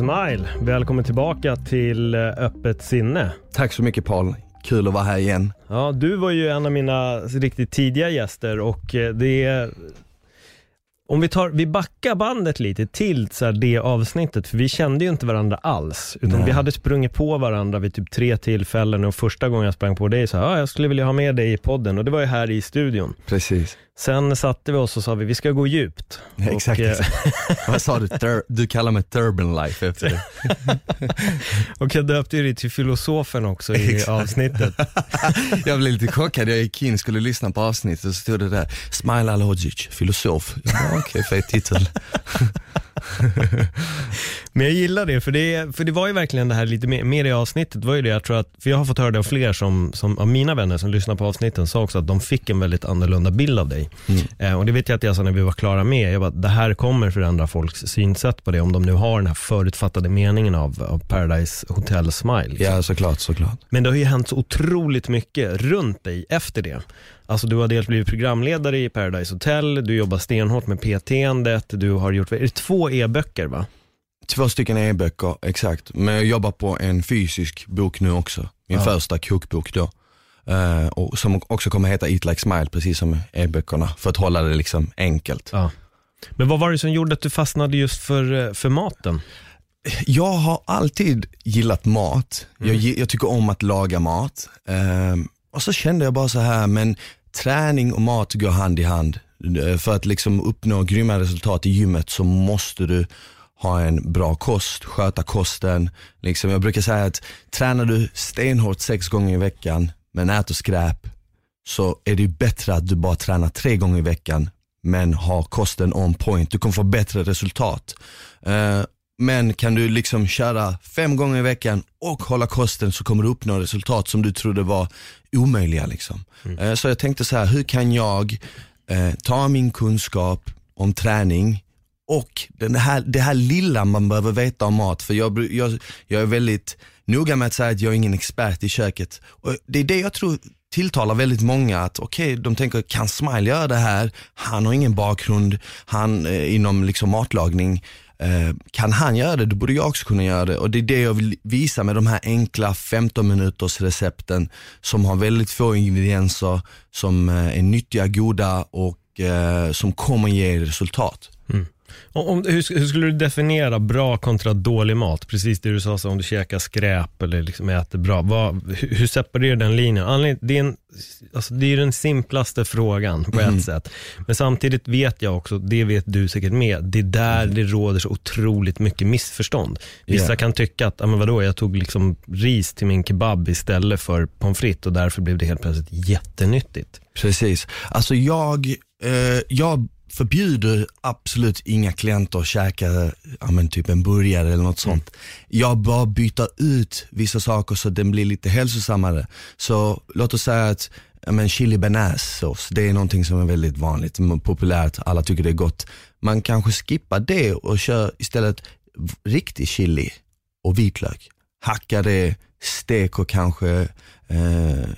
Smile, välkommen tillbaka till eh, Öppet sinne. Tack så mycket Paul. Kul att vara här igen. Ja, du var ju en av mina riktigt tidiga gäster och eh, det är om vi, tar, vi backar bandet lite till så här, det avsnittet, för vi kände ju inte varandra alls. Utan Nej. vi hade sprungit på varandra vid typ tre tillfällen och första gången jag sprang på dig så här, ah, jag skulle vilja ha med dig i podden och det var ju här i studion. Precis. Sen satte vi oss och sa vi, vi ska gå djupt. Exakt. Och, eh, Vad sa du? Tur- du kallar mig Turban Life efter det. och jag döpte ju dig till filosofen också i Exakt. avsnittet. jag blev lite chockad, jag gick in skulle lyssna på avsnittet och så stod det där, Smile Alodzic, filosof. Okej, fet titel. Men jag gillar det, för det, för det var ju verkligen det här lite mer, mer i avsnittet, var ju det jag tror att, för jag har fått höra det av fler som, som, av mina vänner som lyssnar på avsnitten, sa också att de fick en väldigt annorlunda bild av dig. Eh, och det vet jag att jag sa när vi var klara med, jag bara, det här kommer förändra folks synsätt på det, om de nu har den här förutfattade meningen av, av Paradise Hotel Smile. liksom. Ja, såklart, såklart. Men det har ju hänt så otroligt mycket runt dig efter det. Alltså du har dels blivit programledare i Paradise Hotel, du jobbar stenhårt med PT-andet, du har gjort, är det två e-böcker va? Två stycken e-böcker, exakt. Men jag jobbar på en fysisk bok nu också. Min Ja. första kokbok då. Eh, och som också kommer heta Eat Like Smile, precis som e-böckerna. För att hålla det liksom enkelt. Ja. Men vad var det som gjorde att du fastnade just för, eh, för maten? Jag har alltid gillat mat. Jag, gi- jag tycker om att laga mat. Ehm, och så kände jag bara så här, men träning och mat går hand i hand. Eh, För att liksom uppnå grymma resultat i gymmet så måste du ha en bra kost, sköta kosten. Liksom, jag brukar säga att tränar du stenhårt sex gånger i veckan men äter skräp så är det ju bättre att du bara tränar tre gånger i veckan men har kosten on point. Du kommer få bättre resultat. Eh, men kan du liksom köra fem gånger i veckan och hålla kosten så kommer du uppnå resultat som du trodde var omöjliga. Liksom. Eh, Så jag tänkte så här, hur kan jag eh, ta min kunskap om träning och den här, det här lilla man behöver veta om mat. För jag, jag, jag är väldigt noga med att säga att jag är ingen expert i köket. Och det är det jag tror tilltalar väldigt många att okej, de tänker kan Smile göra det här? Han har ingen bakgrund han, eh, inom liksom matlagning. Eh, kan han göra det, då borde jag också kunna göra det. Och det är det jag vill visa med de här enkla 15 minuters recepten som har väldigt få ingredienser, som eh, är nyttiga, goda och eh, som kommer ge resultat. Om, hur, hur skulle du definiera bra kontra dålig mat? Precis det du sa, så om du käkar skräp eller liksom äter bra. Vad, hur, hur separerar den linjen? Det, är en, alltså det är den simplaste frågan på ett sätt. Men samtidigt vet jag också, det vet du säkert med, det är där det råder så otroligt mycket missförstånd. Vissa Ja. kan tycka att, ja men vadå, jag tog liksom ris till min kebab istället för pommes frites och därför blev det helt plötsligt jättenyttigt. Precis. Alltså jag, eh, jag förbjuder absolut inga klienter att käka ja, men typ en burgare eller något sånt. Jag bara byter ut vissa saker så att den blir lite hälsosammare. Så låt oss säga att ja, men chili bearnaisesås, det är någonting som är väldigt vanligt, populärt, alla tycker det är gott. Man kanske skippar det och kör istället riktig chili och vitlök. Hacka det, stek och kanske eh,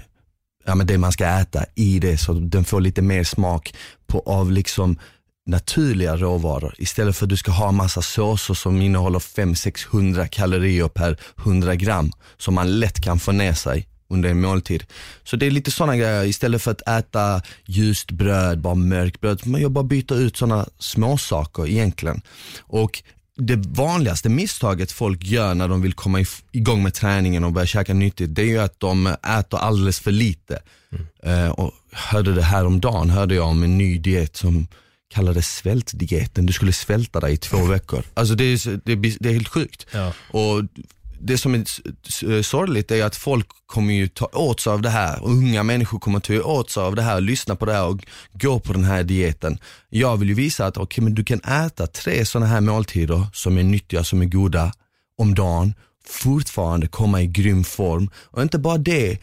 ja, men det man ska äta i det så den får lite mer smak på, av liksom naturliga råvaror istället för att du ska ha massa såser som innehåller 500-600 kalorier per 100 gram som man lätt kan få ner sig under en måltid. Så det är lite sådana grejer, istället för att äta ljust bröd, bara mörkbröd, men jag bara byta ut sådana småsaker egentligen. Och det vanligaste misstaget folk gör när de vill komma igång med träningen och börja käka nyttigt, det är ju att de äter alldeles för lite. Eh, och hörde det här om dagen hörde jag om en ny diet som kallades svältdieten. Du skulle svälta dig i två veckor. Alltså det är, det, blir- det är helt sjukt. Ja. Och det som är sorgligt är att folk kommer ju ta åt sig av det här. Unga människor kommer ta åt sig av det här, lyssna på det här och gå på den här dieten. Jag vill ju visa att okay, men du kan äta tre sådana här måltider som är nyttiga, som är goda om dagen, fortfarande komma i grym form. Och inte bara det,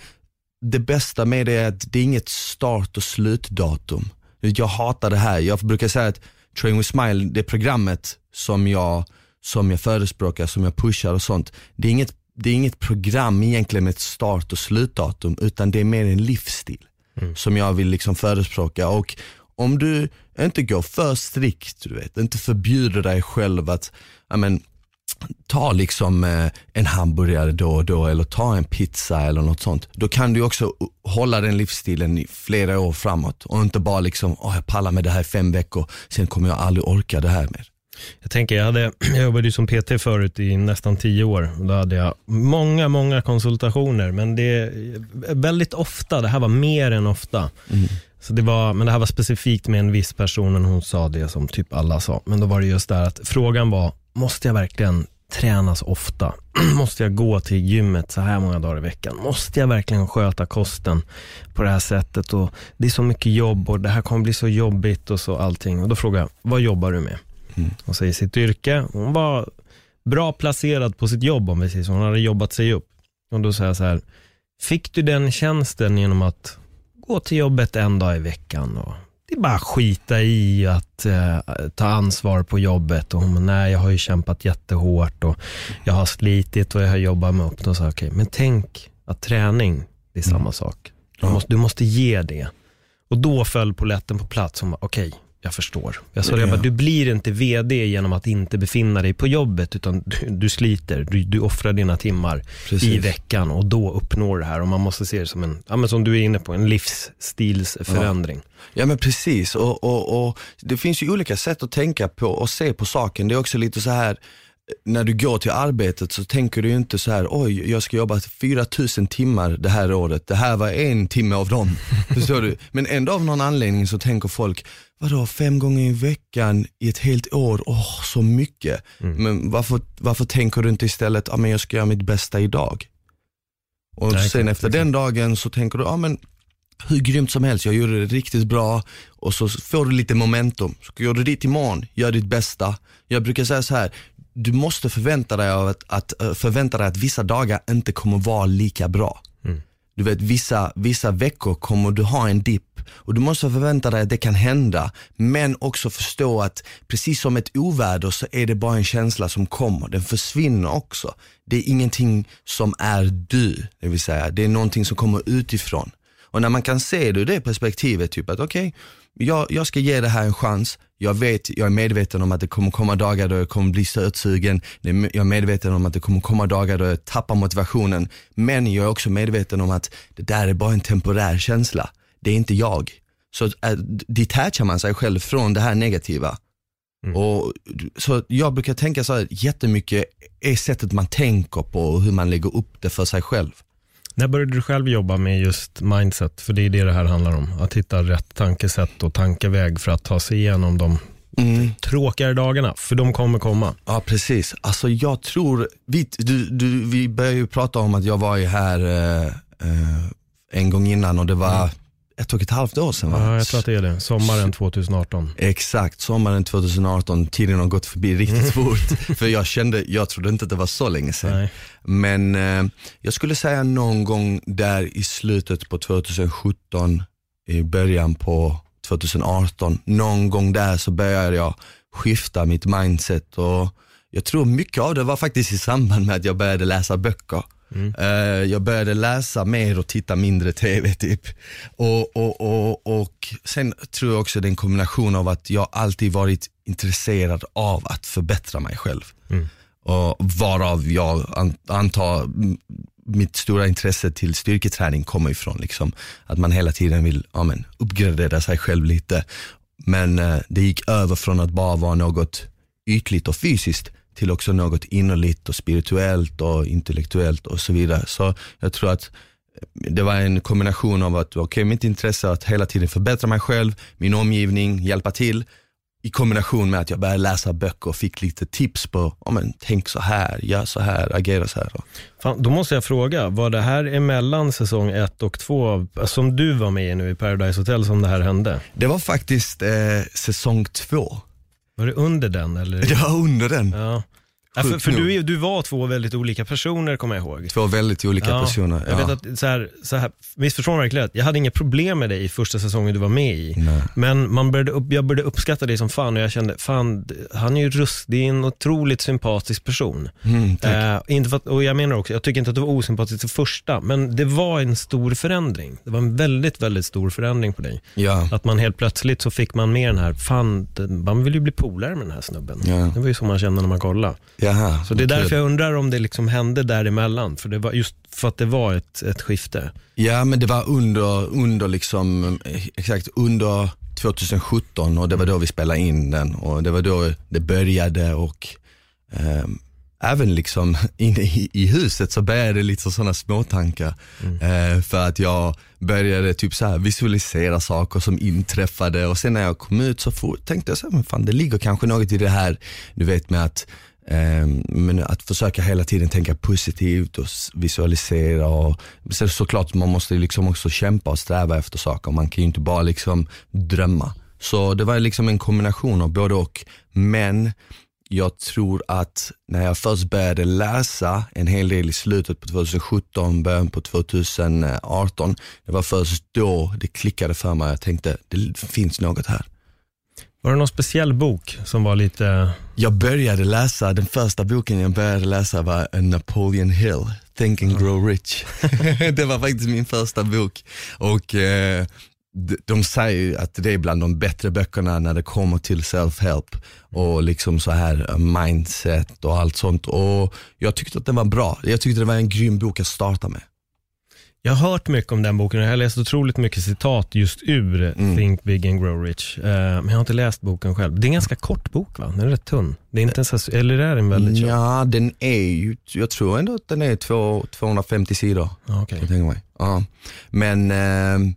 det bästa med det är att det är inget start och slutdatum. Jag hatar det här, jag brukar säga att Train with Smile, det programmet som jag, som jag förespråkar, som jag pushar och sånt, det är, inget, det är inget program egentligen med ett start och slutdatum, utan det är mer en livsstil som jag vill liksom förespråka. Och om du inte går för strikt, du vet, inte förbjuder dig själv att, ja men, ta liksom eh, en hamburgare då och då eller ta en pizza eller något sånt. Då kan du också hålla den livsstilen i flera år framåt och inte bara liksom, åh jag pallar med det här i fem veckor, sen kommer jag aldrig orka det här mer. Jag tänker, jag, hade, jag jobbade ju som PT förut i nästan tio år. Då hade jag många, många konsultationer, men det är väldigt ofta, det här var mer än ofta. Så det var, men det här var specifikt med en viss person, men hon sa det som typ alla sa. Men då var det just där att frågan var, måste jag verkligen träna så ofta? måste jag gå till gymmet så här många dagar i veckan? Måste jag verkligen sköta kosten på det här sättet? Och det är så mycket jobb och det här kommer bli så jobbigt och så allting. Och då frågade jag, vad jobbar du med? Hon säger sitt yrke. Hon var bra placerad på sitt jobb om vi säger så. Hon hade jobbat sig upp. Och då säger jag så här, fick du den tjänsten genom att gå till jobbet en dag i veckan? Och det är bara att skita i att eh, ta ansvar på jobbet. Och hon nej jag har ju kämpat jättehårt och jag har slitit och jag har jobbat mig upp. Sa jag, okej, men tänk att träning, det är samma sak. Du, måste, du måste ge det. Och då föll poletten på plats. Hon bara, okej, jag förstår. Jag sa det, jag Ja. bara, du blir inte VD genom att inte befinna dig på jobbet, utan du, du sliter, du, du offrar dina timmar Precis. i veckan och då uppnår det här. Och man måste se det som en, ja, men som du är inne på, en livsstilsförändring. Ja men precis, och, och, och det finns ju olika sätt att tänka på och se på saken. Det är också lite så här när du går till arbetet så tänker du ju inte så här, oj jag ska jobba 4000 timmar det här året, det här var en timme av dem. Förstår du? Men ändå av någon anledning så tänker folk, vadå fem gånger i veckan i ett helt år, åh så mycket. Men varför, varför tänker du inte istället, ja men jag ska göra mitt bästa idag. Och Nej, sen efter den dagen så tänker du, ja men hur grymt som helst, jag gjorde det riktigt bra och så får du lite momentum. Så gör du dit imorgon, gör ditt bästa. Jag brukar säga så här, du måste förvänta dig, av att, att, eh, förvänta dig att vissa dagar inte kommer vara lika bra. Du vet vissa, vissa veckor kommer du ha en dipp och du måste förvänta dig att det kan hända men också förstå att precis som ett oväder så är det bara en känsla som kommer, den försvinner också. Det är ingenting som är du, det vill säga det är någonting som kommer utifrån. Och när man kan se det ur det perspektivet, typ att okej, jag, jag ska ge det här en chans, jag vet, jag är medveten om att det kommer komma dagar då jag kommer bli sötsugen, jag är medveten om att det kommer komma dagar då jag tappar motivationen, men jag är också medveten om att det där är bara en temporär känsla, det är inte jag. Så äh, detachar man sig själv från det här negativa. Och, så jag brukar tänka så här, jättemycket är sättet man tänker på och hur man lägger upp det för sig själv. När började du själv jobba med just mindset? För det är det det här handlar om. Att hitta rätt tankesätt och tankeväg för att ta sig igenom de Mm. tråkigare dagarna. För de kommer komma. Ja precis, alltså jag tror, vi, du, du, vi började ju prata om att jag var ju här eh, eh, en gång innan och det var ett och ett halvt år sedan va? Ja, jag tror att det är det. Sommaren 2018. Exakt, sommaren 2018, tiden har gått förbi riktigt fort. För jag kände, jag trodde inte att det var så länge sedan. Nej. Men eh, jag skulle säga någon gång där i slutet på 2017, i början på 2018, någon gång där så började jag skifta mitt mindset och jag tror mycket av det var faktiskt i samband med att jag började läsa böcker. Eh, jag började läsa mer och titta mindre TV typ. Och, och, och, och sen tror jag också det är en kombination av att jag alltid varit intresserad av att förbättra mig själv. Och varav jag an- antar mm, mitt stora intresse till styrketräning kommer ifrån. Liksom. Att man hela tiden vill ja, men, uppgradera sig själv lite. Men eh, det gick över från att bara vara något ytligt och fysiskt till också något innerligt och spirituellt och intellektuellt och så vidare. Så jag tror att det var en kombination av att, okej mitt intresse att hela tiden förbättra mig själv, min omgivning, hjälpa till i kombination med att jag började läsa böcker och fick lite tips på, ja, men, tänk så här, gör så här, agera så här. Fan, då måste jag fråga, var det här emellan säsong ett och två, som du var med i nu i Paradise Hotel som det här hände? Det var faktiskt eh, säsong två. Var det under den eller? Var under den. Ja. Ja, för för du, du var två väldigt olika personer kommer jag ihåg. Två väldigt olika Ja, personer. Jag ja. vet att, så här, så här, missförstå mig verkligen jag hade inga problem med dig i första säsongen du var med i. Nej. Men man började upp, jag började uppskatta dig som fan och jag kände, fan, han är ju rust, det är en otroligt sympatisk person. Mm. Eh, inte att, och jag menar också, jag tycker inte att du var osympatisk till första, men det var en stor förändring. Det var en väldigt, väldigt stor förändring på dig. ja. Att man helt plötsligt så fick man med den här, fan, man vill ju bli polare med den här snubben. Det var ju så man kände när man kollade. Jaha, Så det är vad därför jag undrar om det liksom hände däremellan, för det var just för att det var ett, ett skifte. Ja men det var under, under liksom, eh, exakt under 2017 och det var då vi spelade in den och det var då det började och ehm, även liksom inne i, i huset så började det lite sådana småtankar. Eh, för att jag började typ så här visualisera saker som inträffade och sen när jag kom ut så for, tänkte jag så här, men fan det ligger kanske något i det här, du vet med att Ehm, men att försöka hela tiden tänka positivt och visualisera och så såklart man måste liksom också kämpa och sträva efter saker. Man kan ju inte bara liksom drömma. Så det var liksom en kombination av både och. Men jag tror att när jag först började läsa en hel del i slutet på 2017, början på 2018, det var först då det klickade för mig. Jag tänkte, det finns något här. Var det någon speciell bok som var lite, Jag började läsa, den första boken jag började läsa var Napoleon Hill, Think and Grow Rich. det var faktiskt min första bok och eh, de, säger ju att det är bland de bättre böckerna när det kommer till self-help och liksom så här eh, mindset och allt sånt och jag tyckte att den var bra. Jag tyckte det var en grym bok att starta med jag har hört mycket om den boken och jag har läst otroligt mycket citat just ur Mm. Think Big and Grow Rich. Eh, men jag har inte läst boken själv. Det är en ganska kort bok va? Den är rätt tunn. Det är inte ens, eller är den väldigt tjock? Ja, den är ju, jag tror ändå att den är två, 250 sidor. Okej. Jag tänker mig. Ja. Men, eh,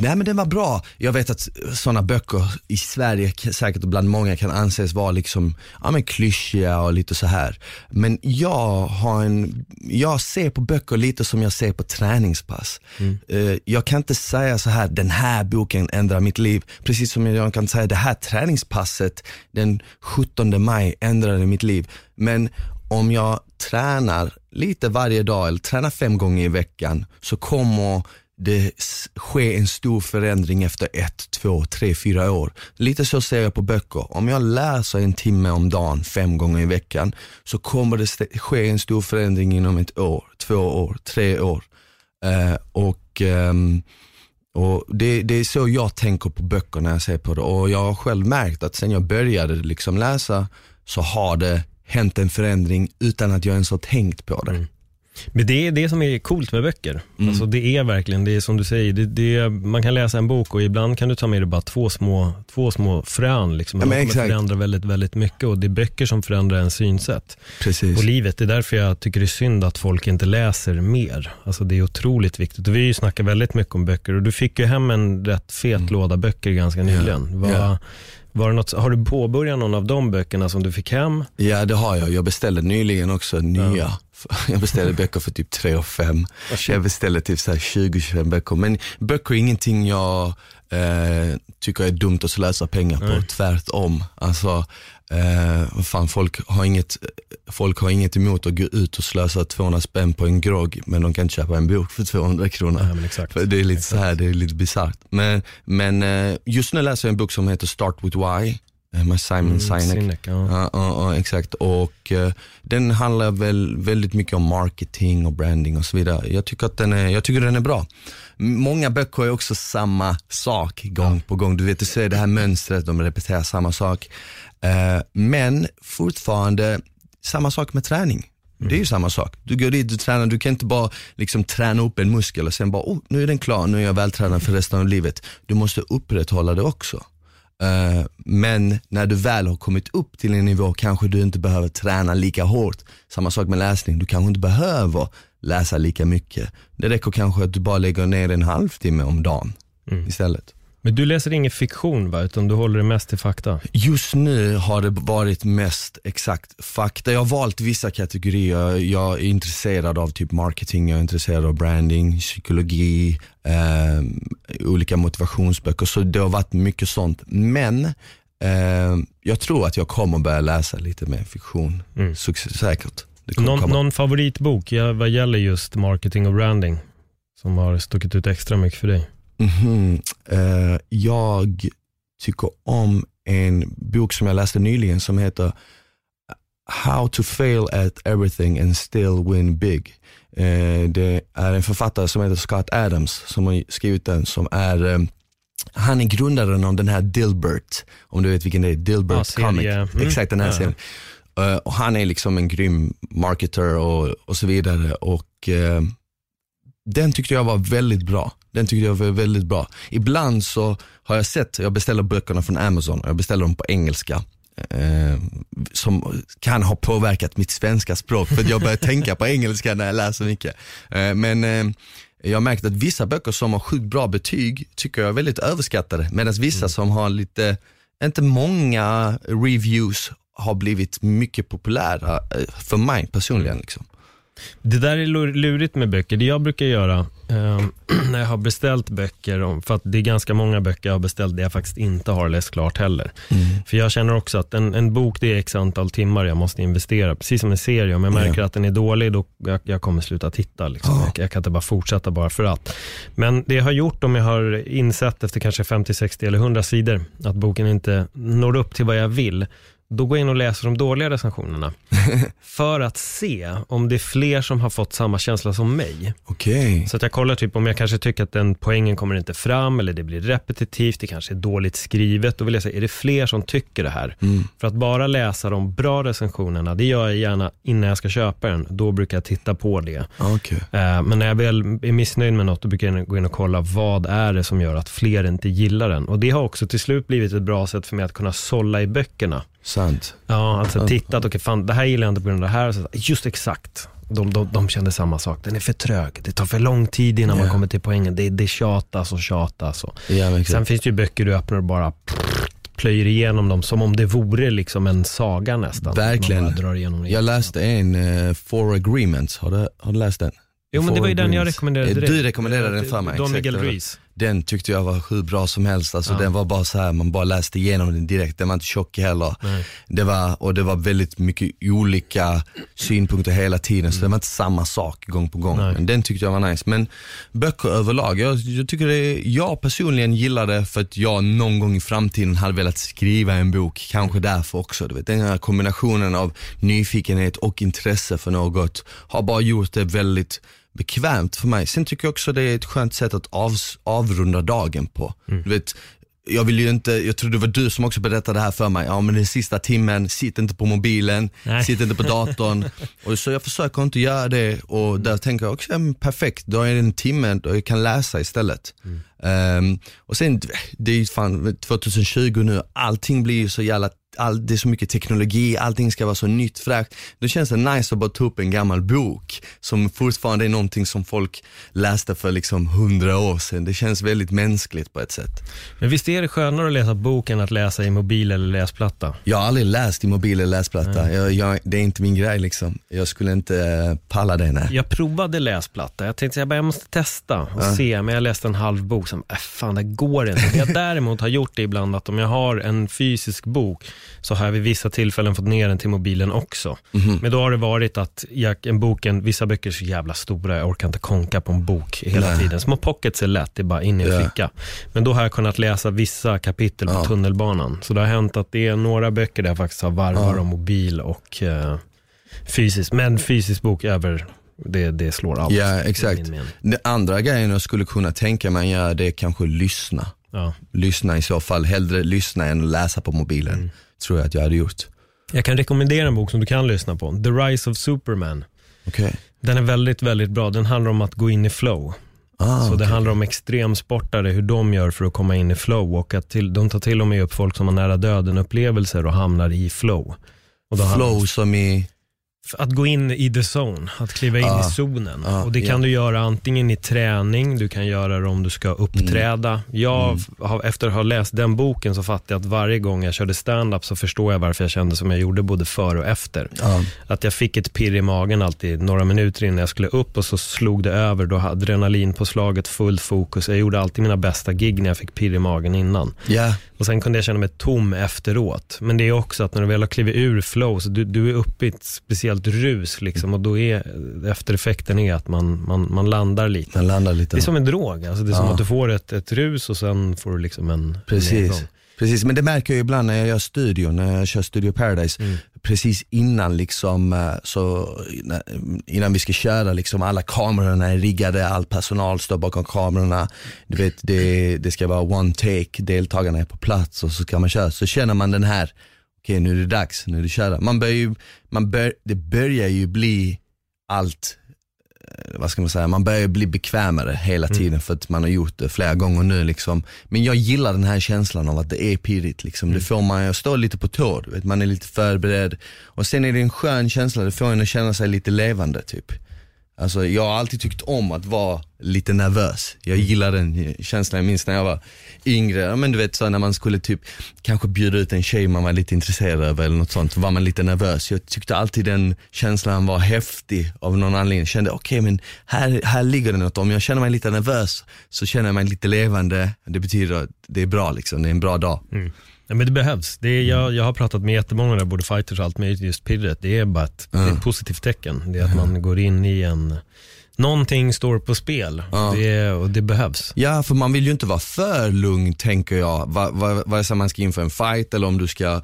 nej men den var bra. Jag vet att sådana böcker i Sverige säkert bland många kan anses vara liksom, ja men klyschiga och lite så här. Men jag har en, jag ser på böcker lite som jag ser på träningspass. Eh, jag kan inte säga så här, den här boken ändrar mitt liv. Precis som jag kan säga, det här träningspasset den 17 maj ändrade mitt liv. Men om jag tränar lite varje dag eller tränar fem gånger i veckan så kommer det sker en stor förändring efter ett, två, tre, fyra år. Lite så ser jag på böcker. Om jag läser en timme om dagen fem gånger i veckan så kommer det ske en stor förändring inom ett år, två år, tre år. Uh, och um, och det, det är så jag tänker på böcker när jag ser på det och jag har själv märkt att sen jag började liksom läsa så har det hänt en förändring utan att jag ens har tänkt på det. Mm. Men det är det som är coolt med böcker. Mm. Alltså det är verkligen, det är som du säger, det, det man kan läsa en bok och ibland kan du ta med dig bara två små, två små frön. Liksom. Ja, Men de kommer förändra väldigt, väldigt mycket och det är böcker som förändrar en synsätt Precis. på livet. Det är därför jag tycker det är synd att folk inte läser mer. Alltså det är otroligt viktigt. Och vi har ju snackat väldigt mycket om böcker och du fick ju hem en rätt fet låda böcker ganska nyligen. Var, Mm. Ja. var det något, har du påbörjat någon av de böckerna som du fick hem? Ja det har jag. Jag beställde nyligen också nya. Jag beställde böcker för typ 3 och 5. Jag beställde typ så här 20-25 böcker. Men böcker är ingenting jag eh, tycker är dumt att slösa pengar på. Tvärtom. Alltså, eh, fan, folk, har inget, folk har inget emot att gå ut och slösa 200 spänn på en grogg men de kan inte köpa en bok för 200 kronor. Exakt. För det är lite så här, det är lite bisarrt. Men, men eh, just nu läser jag en bok som heter Start with Why med Simon Sinek. Sinek, ja. Ja, ja, ja, exakt. Och eh, den handlar väl väldigt mycket om marketing och branding och så vidare. Jag tycker att den är, jag tycker den är bra. Många böcker är också samma sak gång på gång. Du vet, du ser det här mönstret, de repeterar samma sak. Eh, men fortfarande samma sak med träning. Det är ju samma sak. Du går dit, du tränar, du kan inte bara liksom träna upp en muskel och sen bara, oh, nu är den klar, nu är jag vältränad för resten av livet. Du måste upprätthålla det också. Eh, men när du väl har kommit upp till en nivå kanske du inte behöver träna lika hårt. Samma sak med läsning, du kanske inte behöver läsa lika mycket. Det räcker kanske att du bara lägger ner en halvtimme om dagen istället. Men du läser ingen fiktion va, utan du håller det mest till fakta? Just nu har det varit mest exakt fakta. Jag har valt vissa kategorier. Jag är intresserad av typ marketing, jag är intresserad av branding, psykologi, eh, olika motivationsböcker. Så det har varit mycket sånt. Men eh, jag tror att jag kommer börja läsa lite mer fiktion. Mm. Säkert. Någon, någon favoritbok vad gäller just marketing och branding som har stuckit ut extra mycket för dig? Mhm. Eh, jag tycker om en bok som jag läste nyligen som heter How to fail at everything and still win big. Eh, det är en författare som heter Scott Adams som har skrivit den som är eh, han är grundaren av den här Dilbert, om du vet vilken det är, Dilbert serie. Comic. Mm. Exakt den här Ja. serien. Eh, och han är liksom en grym marketer och, och så vidare. Och eh, den tyckte jag var väldigt bra. Den tyckte jag var väldigt bra. Ibland så har jag sett, jag beställer böckerna från Amazon och jag beställer dem på engelska. Eh, som kan ha påverkat mitt svenska språk för jag börjar tänka på engelska när jag läser mycket. Eh, men eh, jag har märkt att vissa böcker som har sjukt bra betyg tycker jag är väldigt överskattade medan vissa som har lite, inte många reviews har blivit mycket populära eh, för mig personligen. Liksom. Det där är lur- lurigt med böcker. Det jag brukar göra eh, när jag har beställt böcker, om- för att det är ganska många böcker jag har beställt där jag faktiskt inte har läst klart heller. För jag känner också att en, en bok det är x antal timmar jag måste investera, precis som en serie. Om jag märker Ja. att den är dålig, då jag, jag kommer sluta titta. Liksom. Ja. Jag, jag kan inte bara fortsätta bara för att. Men det jag har gjort om jag har insett efter kanske 50, 60 eller 100 sidor att boken inte når upp till vad jag vill, då går jag in och läser de dåliga recensionerna. för att se om det är fler som har fått samma känsla som mig. Okej. Så att jag kollar typ om jag kanske tycker att den poängen kommer inte fram eller det blir repetitivt, det kanske är dåligt skrivet. Då vill jag säga, är det fler som tycker det här? Mm. För att bara läsa de bra recensionerna, det gör jag gärna innan jag ska köpa den. Då brukar jag titta på det. Okej. Eh, Men när jag väl är missnöjd med något, då brukar jag gå in och kolla vad är det som gör att fler inte gillar den. Och det har också till slut blivit ett bra sätt för mig att kunna sålla i böckerna. Sant. Ja, alltså tittat, okej fan det här gillar jag inte på grund av det här. Så, just exakt. De, de, de kände samma sak. Den är för trög. Det tar för lång tid innan man Ja. kommer till poängen. Det, det tjatas och tjatas. Och. Ja, men Sen finns det ju böcker du öppnar och bara plöjer igenom dem som om det vore liksom en saga nästan. Verkligen. Man det. Jag läste en, uh, Four Agreements, har du, har du läst den? Jo men det Four var ju den jag rekommenderade Eh, direkt. Du rekommenderade den för mig. Don. Miguel Det Ruiz. Den tyckte jag var hur bra som helst. Alltså, Ja. Den var bara så här, man bara läste igenom den direkt. Den var inte tjock heller. Nej. Det var, och det var väldigt mycket olika synpunkter hela tiden, så det var inte samma sak gång på gång. Nej. Men den tyckte jag var nice. Men böcker överlag, jag, jag tycker det, jag personligen gillar det för att jag någon gång i framtiden hade velat skriva en bok, kanske därför också. Du vet, den här kombinationen av nyfikenhet och intresse för något har bara gjort det väldigt bekvämt för mig. Sen tycker jag också det är ett skönt sätt att av, avrunda dagen på. Du vet, jag vill ju inte, jag tror det var du som också berättade det här för mig, ja men den sista timmen, sitt inte på mobilen, Nej. sitt inte på datorn. och så jag försöker inte göra det och där tänker jag också, ja, perfekt, då är det en timme då jag kan läsa istället. Ehm, och sen, det är ju fan 2020 nu, allting blir ju så jävla all, det är så mycket teknologi, allting ska vara så nytt fräscht. Då känns det nice att bara ta upp en gammal bok som fortfarande är någonting som folk läste för liksom hundra år sedan. Det känns väldigt mänskligt på ett sätt. Men visst är det skönare att läsa bok än att läsa i mobil eller läsplatta? Jag har aldrig läst i mobil eller läsplatta, jag, jag, det är inte min grej liksom. Jag skulle inte eh, palla det nej. Jag provade läsplatta. Jag tänkte att jag, jag måste testa och se, men jag läste en halv bok som, äh, fan det går inte. Jag däremot har gjort det ibland att om jag har en fysisk bok så har jag vid vissa tillfällen fått ner den till mobilen också. Men då har det varit att jag, en boken, vissa böcker är så jävla stora, jag orkar inte konka på en bok hela Nej. tiden. Små pockets är lätt, det är bara in i en ficka. Men då har jag kunnat läsa vissa kapitel på Ja. tunnelbanan. Så det har hänt att det är några böcker där jag faktiskt har varvar Ja. och mobil och eh, fysiskt. Men fysisk bok över, det, det slår allt. Ja, exakt. Den andra grejen jag skulle kunna tänka mig göra det är kanske lyssna. Ja. Lyssna i så fall, hellre lyssna än att läsa på mobilen. Mm. Tror jag att jag hade gjort. Jag kan rekommendera en bok som du kan lyssna på. The Rise of Superman. Okej. Den är väldigt, väldigt bra. Den handlar om att gå in i flow. Ah, så det okej. handlar om extremsportare, hur de gör för att komma in i flow. Och att till, de tar till och med upp folk som har nära döden upplevelser och hamnar i flow. Flow som i att gå in i the zone, att kliva in Ja. i zonen. Ja, och Det kan ja. du göra antingen i träning, du kan göra det om du ska uppträda. Mm. Jag, har, efter att ha läst den boken så fattar jag att varje gång jag körde stand-up så förstår jag varför jag kände som jag gjorde både före och efter. Ja. Att jag fick ett pirr i magen alltid några minuter innan jag skulle upp och så slog det över. Då hade adrenalin på slaget, fullt fokus. Jag gjorde alltid mina bästa gig när jag fick pirr i magen innan. Ja, Och sen kunde jag känna mig tom efteråt. Men det är också att när du väl har klivit ur flow, så du, du är uppe i ett speciellt rus liksom, och då är eftereffekten är att man, man, man landar lite. den landar lite. Det är som en drog, alltså det är som Ja. att du får ett, ett rus och sen får du liksom en en Precis. nedgång. Precis, men det märker jag ibland när jag gör studio, när jag kör Studio Paradise. Mm. Precis innan liksom, eh, så, innan vi ska köra, liksom, alla kamerorna är riggade, all personal står bakom kamerorna. Du vet, det, det ska vara one take, deltagarna är på plats och så ska man köra. Så känner man den här, okej nu är det dags, nu är det köra. Man börjar ju, man bör, det börjar ju bli allt eh, vad ska man säga, man börjar bli bekvämare hela tiden för att man har gjort det flera gånger nu liksom. Men jag gillar den här känslan av att det är pirrigt liksom. Det får man att stå lite på tå, du vet, man är lite förberedd. Och sen är det en skön känsla, det får en att känna sig lite levande typ. Alltså jag har alltid tyckt om att vara lite nervös. Jag gillar den känslan, jag minns när jag var yngre, ja, men du vet så när man skulle typ kanske bjuda ut en tjej man var lite intresserad av eller något sånt, var man lite nervös. Jag tyckte alltid den känslan var häftig av någon anledning. Jag kände okej men här, här ligger det något, om jag känner mig lite nervös så känner jag mig lite levande. Det betyder att det är bra liksom, det är en bra dag. Ja, men det behövs. Det är, jag, jag har pratat med jättemånga där, både fighters och allt möjligt, just pirret. Det är bara ett, det är ett positivt tecken. Det är att man går in i en, någonting står på spel Ja. det, och det behövs. Ja, för man vill ju inte vara för lugn tänker jag. Va- va- Vare sig man ska inför en fight eller om du ska eh,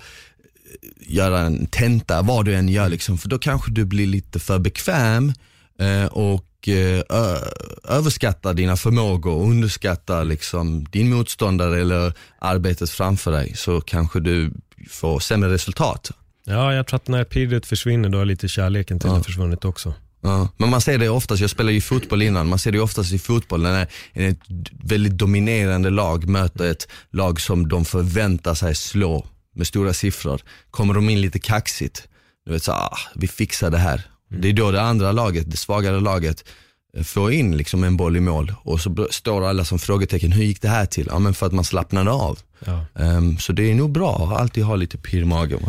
göra en tenta, vad du än gör liksom. För då kanske du blir lite för bekväm eh, och eh, ö- överskattar dina förmågor och underskattar liksom din motståndare eller arbetet framför dig. Så kanske du får sämre resultat. Ja, jag tror att när pirret försvinner, då har lite kärleken till det försvunnit också. Ja, men man ser det oftast, jag spelade ju fotboll innan, man ser det oftast i fotboll när ett väldigt dominerande lag möter ett lag som de förväntar sig slå med stora siffror. Kommer de in lite kaxigt, du vet så ah, vi fixar det här. Det är då det andra laget, det svagare laget, eh, får in liksom en boll i mål och så står alla som frågetecken, hur gick det här till? Ja men för att man slappnade av. Ja. Ehm, så det är nog bra att alltid ha lite pirr i magen.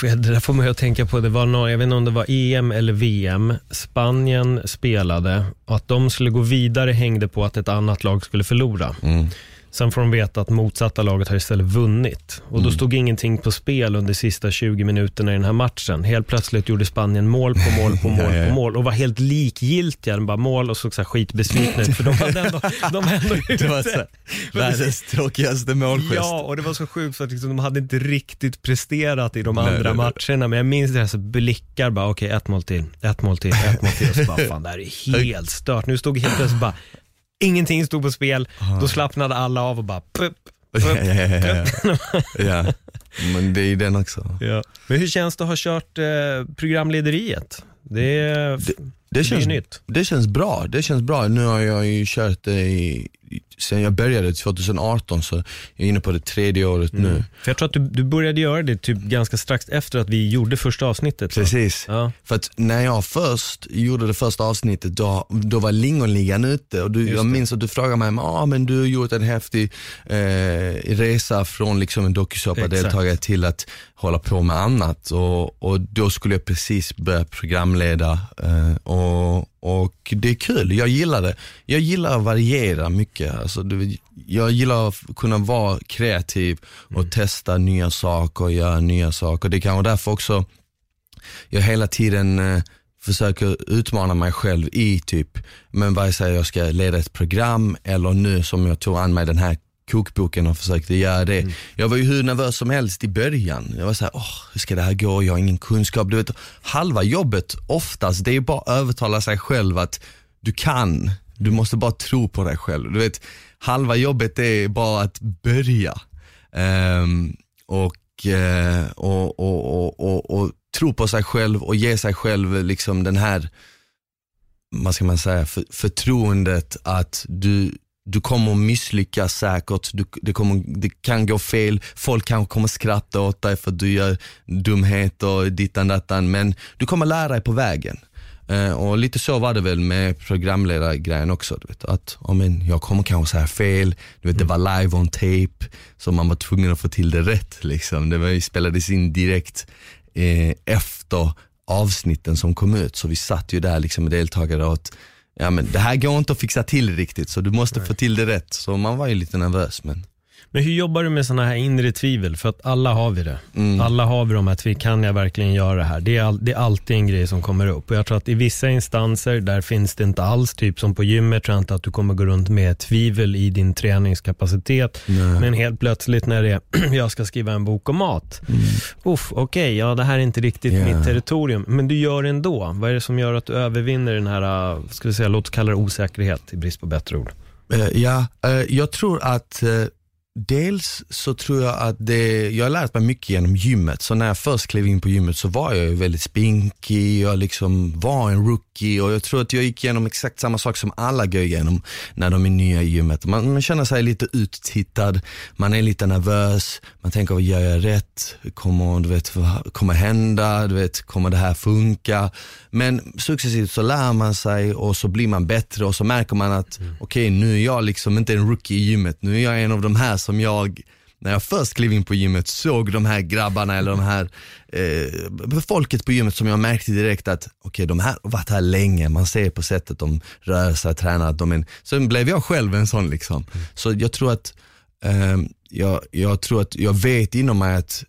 Det där får mig att tänka på, det var någon, jag vet inte om det var EM eller VM, Spanien spelade och att de skulle gå vidare hängde på att ett annat lag skulle förlora. Mm. Sen får de veta att motsatta laget har istället vunnit. Och då stod ingenting på spel under sista 20 minuterna i den här matchen. Helt plötsligt gjorde Spanien mål på mål på mål Ja, ja. på mål och var helt likgiltiga. De bara mål och såg så skitbesvikna ut för de hade ändå, de var ändå Det var ute. så, världens tråkigaste målgest. Ja, och det var så sjukt för att liksom, de hade inte riktigt presterat i de Nej, andra nej, matcherna. Men jag minns deras blickar bara, okej ett mål till, ett mål till, ett mål till. Och så bara, fan det här är helt stört. Nu stod helt plötsligt bara, ingenting stod på spel. Då slappnade alla av och bara, pup, Ja, pup. ja, ja, ja. ja, men det är ju den också. Ja. Men hur känns det att ha kört eh, programlederiet? Det är, Det, det det, känns, nytt. det känns bra, det känns bra. Nu har jag ju kört det i, sen jag började 2018 så jag är inne på det tredje året nu. För jag tror att du, du började göra det typ ganska strax efter att vi gjorde första avsnittet. Precis. Ja. För att när jag först gjorde det första avsnittet, då, då var Lingonligan ute och du, Just jag det. minns att du frågade mig, ah, men du har gjort en häftig eh, resa från liksom en dokusåpa-deltagare till att hålla på med annat. Och, och då skulle jag precis börja programleda eh, och, och det är kul, jag gillar det. Jag gillar att variera mycket. Alltså, jag gillar att kunna vara kreativ och testa nya saker och göra nya saker. Det kan vara därför också jag hela tiden eh, försöker utmana mig själv i typ, men vad jag säger jag ska leda ett program eller nu som jag tog an mig den här kokboken och försökte göra det. Jag var ju hur nervös som helst i början. Jag var såhär, åh hur ska det här gå? Jag har ingen kunskap. Du vet, halva jobbet oftast, det är bara att övertala sig själv att du kan. Du måste bara tro på dig själv. Du vet, halva jobbet är bara att börja. Ehm, och, och, och, och, och, och tro på sig själv och ge sig själv liksom den här, vad ska man säga, för, förtroendet att du, du kommer misslyckas säkert, du, det, kommer, det kan gå fel, folk kanske kommer skratta åt dig för att du gör dumheter, dittan dattan, men du kommer lära dig på vägen. Eh, och lite så var det väl med programledargrejen också. Du vet, att oh men, jag kommer kanske säga fel, du vet, det var live on tape, så man var tvungen att få till det rätt. Liksom. Det var, spelades in direkt eh, efter avsnitten som kom ut, så vi satt ju där liksom med deltagare och att, ja, men det här går inte att fixa till riktigt, så du måste Nej. få till det rätt. Så man var ju lite nervös. Men... Men hur jobbar du med sådana här inre tvivel? För att alla har vi det. Mm. Alla har vi de här tvivel, kan jag verkligen göra det här? Det är, all, det är alltid en grej som kommer upp. Och jag tror att i vissa instanser, där finns det inte alls, typ som på gymmet, tror jag inte att du kommer gå runt med tvivel i din träningskapacitet. Nej. Men helt plötsligt när det är, jag ska skriva en bok om mat. Mm. Uff, okej, okay, ja det här är inte riktigt yeah. mitt territorium. Men du gör det ändå. Vad är det som gör att du övervinner den här, ska vi säga, låt oss kalla det osäkerhet, i brist på bättre ord? Uh, ja, uh, jag tror att uh Dels så tror jag att det, jag har lärt mig mycket genom gymmet. Så när jag först klev in på gymmet så var jag väldigt spinkig, jag liksom var en rookie och jag tror att jag gick igenom exakt samma sak som alla går igenom när de är nya i gymmet. Man, man känner sig lite uttittad, man är lite nervös, man tänker, gör jag rätt? Kommer, du vet, vad kommer hända? Du vet, kommer det här funka? Men successivt så lär man sig och så blir man bättre och så märker man att mm. okej, okay, nu är jag liksom inte en rookie i gymmet, nu är jag en av de här som jag när jag först klev in på gymmet såg de här grabbarna eller de här eh, folket på gymmet som jag märkte direkt att okej okay, de här har varit här länge, man ser på sättet de rör sig, tränar, de är, sen blev jag själv en sån liksom. Mm. Så jag tror att eh, jag, jag tror att jag vet inom mig att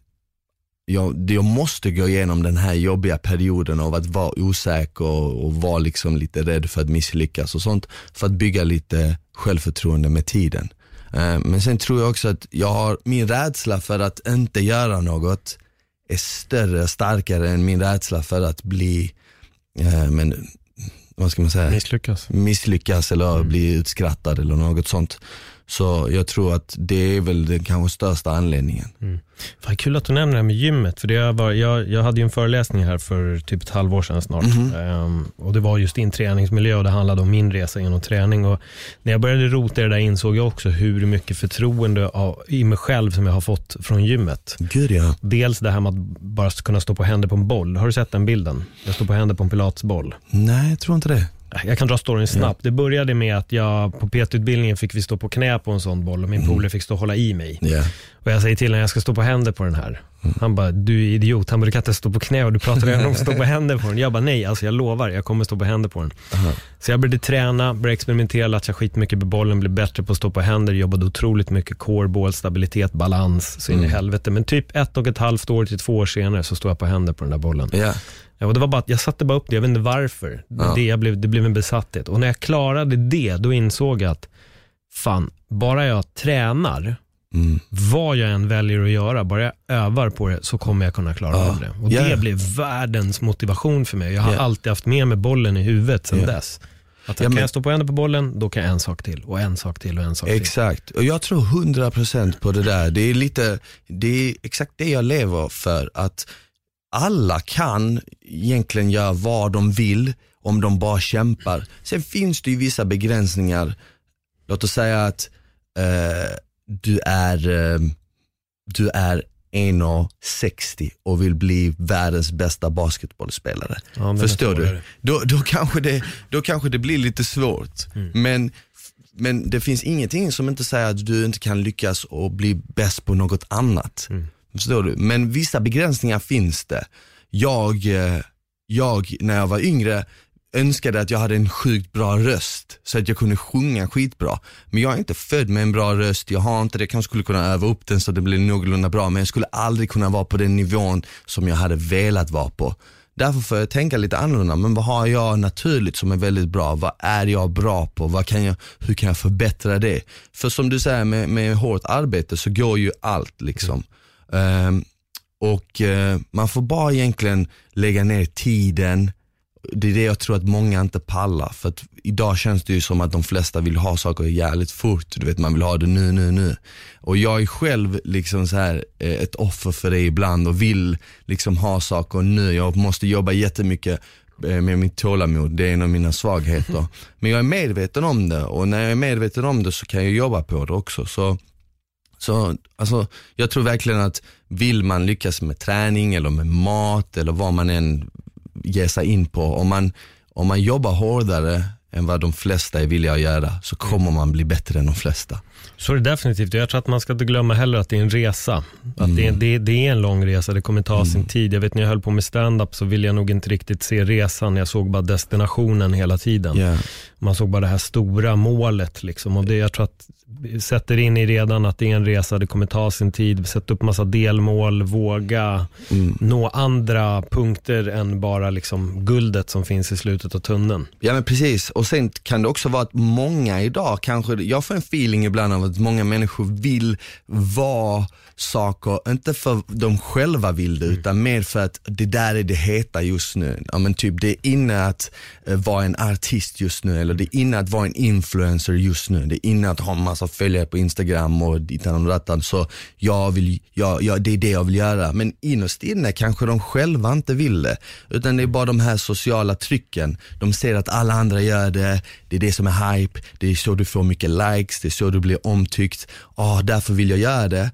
jag, jag måste gå igenom den här jobbiga perioden av att vara osäker och, och vara liksom lite rädd för att misslyckas och sånt för att bygga lite självförtroende med tiden. Eh, men sen tror jag också att jag har, min rädsla för att inte göra något är större och starkare än min rädsla för att bli, eh, men, vad ska man säga? Misslyckas. Misslyckas eller mm. bli utskrattad eller något sånt. Så jag tror att det är väl den kanske största anledningen. Mm. Fan, kul att du nämner det här med gymmet. För det var, jag, jag hade ju en föreläsning här för typ ett halvår sedan snart. Mm. Um, och Det var just din träningsmiljö och det handlade om min resa genom träning. Och när jag började rota i det där insåg jag också hur mycket förtroende av, i mig själv som jag har fått från gymmet. Gud, ja. Dels det här med att bara kunna stå på händer på en boll. Har du sett den bilden? Jag står på händer på en pilatesboll. Nej, jag tror inte det. Jag kan dra storyn snabbt. Det började med att jag på PT-utbildningen fick vi stå på knä på en sån boll och min mm. polare fick stå och hålla i mig. Yeah. Och jag säger till honom, jag ska stå på händer på den här. Mm. Han bara, du är idiot. Han bara, du kan inte stå på knä och du pratar redan om att stå på händer på den. Jag bara, nej, alltså jag lovar, jag kommer stå på händer på den. Uh-huh. Så jag började träna, började experimentera, latcha skitmycket med bollen, blev bättre på att stå på händer, jobbade otroligt mycket core ball, stabilitet, balans, så in mm. i helvete. Men typ ett och ett halvt år till två år senare så stod jag på händer på den där bollen. Yeah. Ja, och det var bara, jag satte bara upp det, jag vet inte varför. Ja. Det, jag blev, det blev en besatthet. Och när jag klarade det, då insåg jag att fan, bara jag tränar, mm. vad jag än väljer att göra, bara jag övar på det så kommer jag kunna klara ja. av det. Och yeah. det blev världens motivation för mig. Jag har yeah. alltid haft med mig bollen i huvudet sedan yeah. dess. Att ja, kan men... jag stå på händerna på bollen, då kan jag en sak till och en sak till och en sak exakt. till. Exakt, och jag tror 100% på det där. Det är lite, det är exakt det jag lever för. Att alla kan egentligen göra vad de vill om de bara kämpar. Sen finns det ju vissa begränsningar. Låt oss säga att eh, du är, eh, du är 1,60 och vill bli världens bästa basketbollspelare. Ja, Förstår du? Då, då, kanske det, då kanske det blir lite svårt. Mm. Men, men det finns ingenting som inte säger att du inte kan lyckas och bli bäst på något annat. Mm. Förstår du? Men vissa begränsningar finns det. Jag, eh, jag, när jag var yngre, önskade att jag hade en sjukt bra röst så att jag kunde sjunga skitbra. Men jag är inte född med en bra röst, jag har inte det, jag kanske skulle kunna öva upp den så det blir någorlunda bra men jag skulle aldrig kunna vara på den nivån som jag hade velat vara på. Därför får jag tänka lite annorlunda, men vad har jag naturligt som är väldigt bra? Vad är jag bra på? Vad kan jag, hur kan jag förbättra det? För som du säger med, med hårt arbete så går ju allt liksom. Um, och uh, man får bara egentligen lägga ner tiden, det är det jag tror att många inte pallar. För att idag känns det ju som att de flesta vill ha saker jävligt fort. Du vet, man vill ha det nu, nu, nu. Och jag är själv liksom så här eh, ett offer för det ibland och vill liksom ha saker nu. Jag måste jobba jättemycket eh, med mitt tålamod, det är en av mina svagheter. Men jag är medveten om det och när jag är medveten om det så kan jag jobba på det också. Så, så alltså, jag tror verkligen att vill man lyckas med träning eller med mat eller vad man än ger sig in på, om man, om man jobbar hårdare än vad de flesta är villiga att göra så kommer man bli bättre än de flesta. Så är det definitivt. Jag tror att man ska inte glömma heller att det är en resa. Att det, är, det, det är en lång resa, det kommer ta sin tid. Jag vet när jag höll på med stand-up så ville jag nog inte riktigt se resan. Jag såg bara destinationen hela tiden. Yeah. Man såg bara det här stora målet. Liksom. Och det, jag tror att sätter in i redan att det är en resa, det kommer ta sin tid. Sätta upp massa delmål, våga nå andra punkter än bara liksom guldet som finns i slutet av tunneln. Ja men precis, och sen kan det också vara att många idag kanske, jag får en feeling ibland av att många människor vill vara saker, inte för de själva vill det, utan mer för att det där är det heta just nu. Ja men typ det är inne att eh, vara en artist just nu, eller det är inne att vara en influencer just nu, det är inne att ha en massa följare på Instagram och ditan och dattan, så alltså, jag vill, jag, jag, det är det jag vill göra. Men innerst inne kanske de själva inte vill det, utan det är bara de här sociala trycken. De ser att alla andra gör det, det är det som är hype, det är så du får mycket likes, det är så du blir omtyckt, ah, därför vill jag göra det.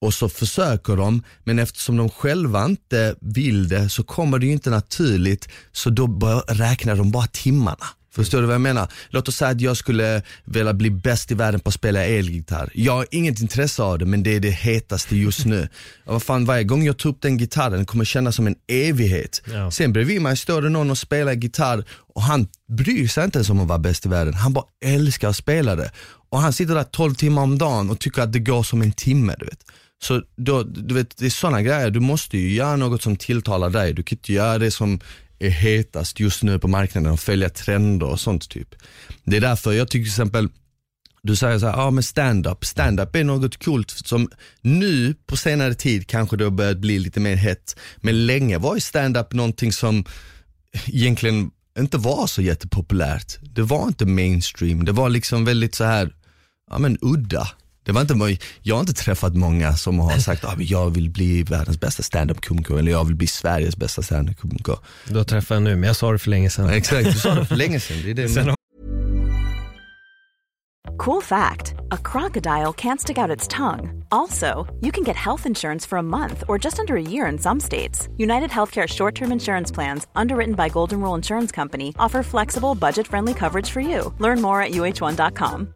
Och så försöker de, men eftersom de själva inte vill det så kommer det ju inte naturligt, så då räknar de bara timmarna. Förstår du vad jag menar? Låt oss säga att jag skulle vilja bli bäst i världen på att spela elgitarr. Jag har inget intresse av det men det är det hetaste just nu. Och vad fan, varje gång jag tar upp den gitarren kommer kännas som en evighet. Ja. Sen bredvid mig står det någon och spelar gitarr och han bryr sig inte ens om att vara bäst i världen. Han bara älskar att spela det. Och han sitter där 12 timmar om dagen och tycker att det går som en timme. Du vet. Så då, du vet, det är sådana grejer, du måste ju göra något som tilltalar dig. Du kan inte göra det som är hetast just nu på marknaden och följa trender och sånt typ. Det är därför jag tycker till exempel, du säger så här, ja ah, men stand-up, stand-up är något coolt som nu på senare tid kanske det har börjat bli lite mer hett. Men länge var ju stand-up någonting som egentligen inte var så jättepopulärt. Det var inte mainstream, det var liksom väldigt så här, ja men udda. Det var inte, jag har inte träffat många som har sagt att ah, jag vill bli världens bästa stand-up-komiker eller jag vill bli Sveriges bästa stand-up-komiker. Du har träffat en nu, men jag sa det för länge sedan. Exakt, du sa det för länge sedan. Det är det Sen Cool fact a crocodile can't stick out its tongue. Also, you can get health insurance for a month or just under a year in some states. United Healthcare short term insurance plans, underwritten by Golden Rule Insurance Company, offer flexible, budget friendly coverage for you. Learn more at uh1.com.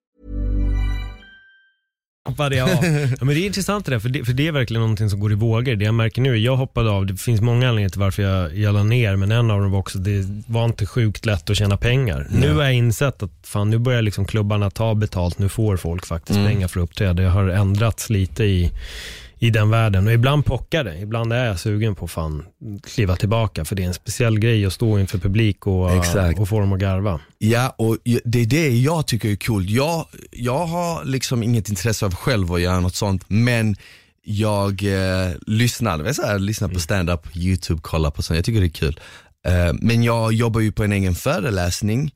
Hoppade av. Ja, men det är intressant det där, för det, för det är verkligen någonting som går i vågor. Det jag märker nu, jag hoppade av, det finns många anledningar till varför jag, jag la ner, men en av dem var också det var inte sjukt lätt att tjäna pengar. Nu har jag insett att fan, nu börjar liksom klubbarna ta betalt, nu får folk faktiskt pengar för att uppträda. Jag har ändrats lite i i den världen. Och ibland pockar det. Ibland är jag sugen på att fan kliva tillbaka. För det är en speciell grej att stå inför publik och, Exakt. och få dem att garva. Ja, och det är det jag tycker är coolt. Jag, jag har liksom inget intresse av själv att göra något sånt, men jag eh, lyssnar, du, jag lyssnar på stand-up, YouTube, kollar på sånt. Jag tycker det är kul. Eh, men jag jobbar ju på en egen föreläsning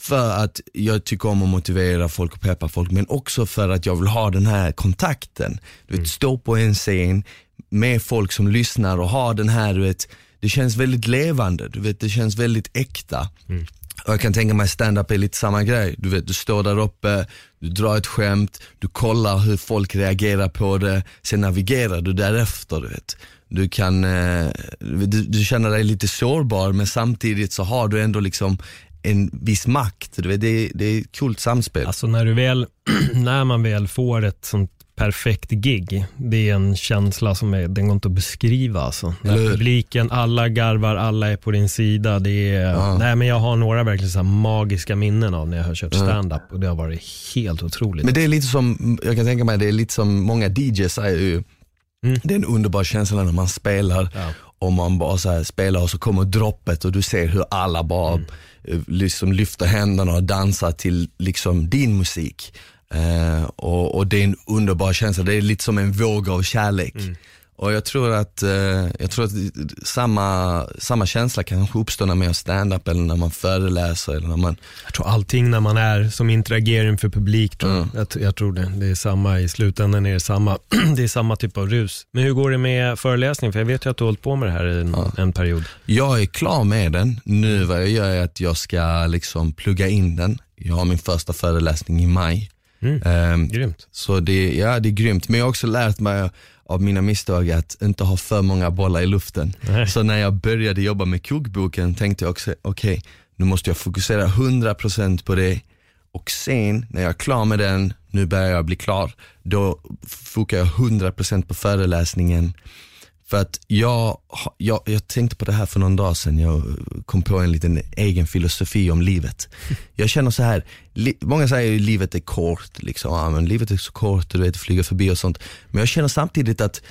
för att jag tycker om att motivera folk och peppa folk, men också för att jag vill ha den här kontakten. Du vet, stå på en scen med folk som lyssnar och ha den här, du vet, det känns väldigt levande, du vet, det känns väldigt äkta. Och jag kan tänka mig stand-up är lite samma grej. Du vet, du står där uppe, du drar ett skämt, du kollar hur folk reagerar på det, sen navigerar du därefter. Du, vet. du kan, eh, du, du känner dig lite sårbar men samtidigt så har du ändå liksom en viss makt. Det, är, det är ett coolt samspel. Alltså när, du väl, när man väl får ett sånt perfekt gig, det är en känsla som är, den går inte att beskriva. Alltså. När publiken, alla garvar, alla är på din sida. Det är, nej, men jag har några verkligen så magiska minnen av när jag har kört stand-up och det har varit helt otroligt. Men det är lite som, jag kan tänka mig, det är lite som många DJs säger ju, Mm. det är en underbar känsla när man spelar Ja. Och man bara så spelar och så kommer droppet och du ser hur alla bara eh, liksom lyfter händerna och dansar till liksom din musik. Eh, och, och det är en underbar känsla, det är lite som en våg av kärlek. Och jag tror att, eh, jag tror att samma, samma känsla kanske uppstår när man gör stand-up eller när man föreläser eller när man Jag tror allting när man är som interagerar inför publik, tror jag. Jag, jag tror det. Det är samma, i slutändan är det samma, det är samma typ av rus. Men hur går det med föreläsning? För jag vet ju att du har hållit på med det här i en, en period. Jag är klar med den. Nu vad jag gör är att jag ska liksom plugga in den. Jag har min första föreläsning i maj. Ehm, Grymt. så det, ja, det är grymt. Men jag har också lärt mig av mina misstag att inte ha för många bollar i luften. Nej. Så när jag började jobba med kokboken tänkte jag också, okej, nu måste jag fokusera 100% på det. Och sen när jag är klar med den, nu börjar jag bli klar, då fokar jag 100% på föreläsningen. För att jag, jag, jag tänkte på det här för någon dag sedan, jag kom på en liten egen filosofi om livet. Jag känner så här, li, många säger att livet är kort, liksom, ja, men livet är så kort och du vet, flyga förbi och sånt. Men jag känner samtidigt att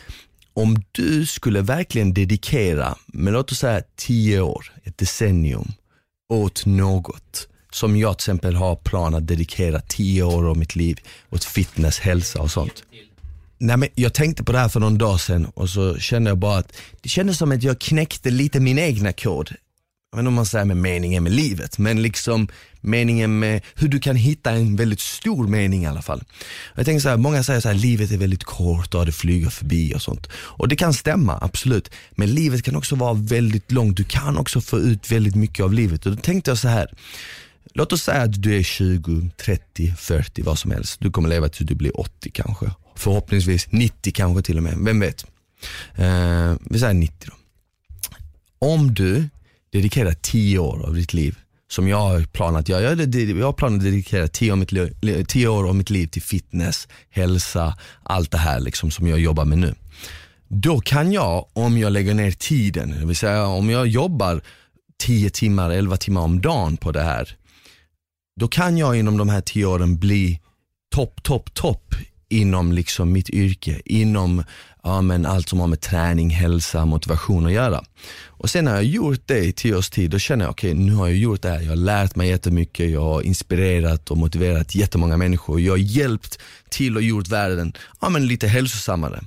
om du skulle verkligen dedikera, men låt oss säga tio år, ett decennium, åt något. Som jag till exempel har plan att dedikera tio år av mitt liv åt fitness, hälsa och sånt. Nej, men jag tänkte på det här för någon dag sedan och så kände jag bara att det kändes som att jag knäckte lite min egna kod. Jag vet inte om man säger med meningen med livet, men liksom meningen med hur du kan hitta en väldigt stor mening i alla fall. Jag tänker så här, många säger så här, livet är väldigt kort och det flyger förbi och sånt. Och det kan stämma, absolut. Men livet kan också vara väldigt långt, du kan också få ut väldigt mycket av livet. Och då tänkte jag så här, låt oss säga att du är 20, 30, 40, vad som helst. Du kommer leva tills du blir 80 kanske. Förhoppningsvis 90 kanske till och med, vem vet. Eh, vi säger 90 då. Om du dedikerar 10 år av ditt liv, som jag har planat göra, jag, jag har planerat att dedikera 10 10 år av mitt liv till fitness, hälsa, allt det här liksom som jag jobbar med nu. Då kan jag, om jag lägger ner tiden, det vill säga om jag jobbar 10 timmar, 11 timmar om dagen på det här, då kan jag inom de här 10 åren bli topp, topp, topp inom liksom mitt yrke, inom ja, men allt som har med träning, hälsa, motivation att göra. Och sen när jag gjort det i tio års tid, då känner jag okej, nu har jag gjort det här, jag har lärt mig jättemycket, jag har inspirerat och motiverat jättemånga människor, jag har hjälpt till och gjort världen ja, men lite hälsosammare.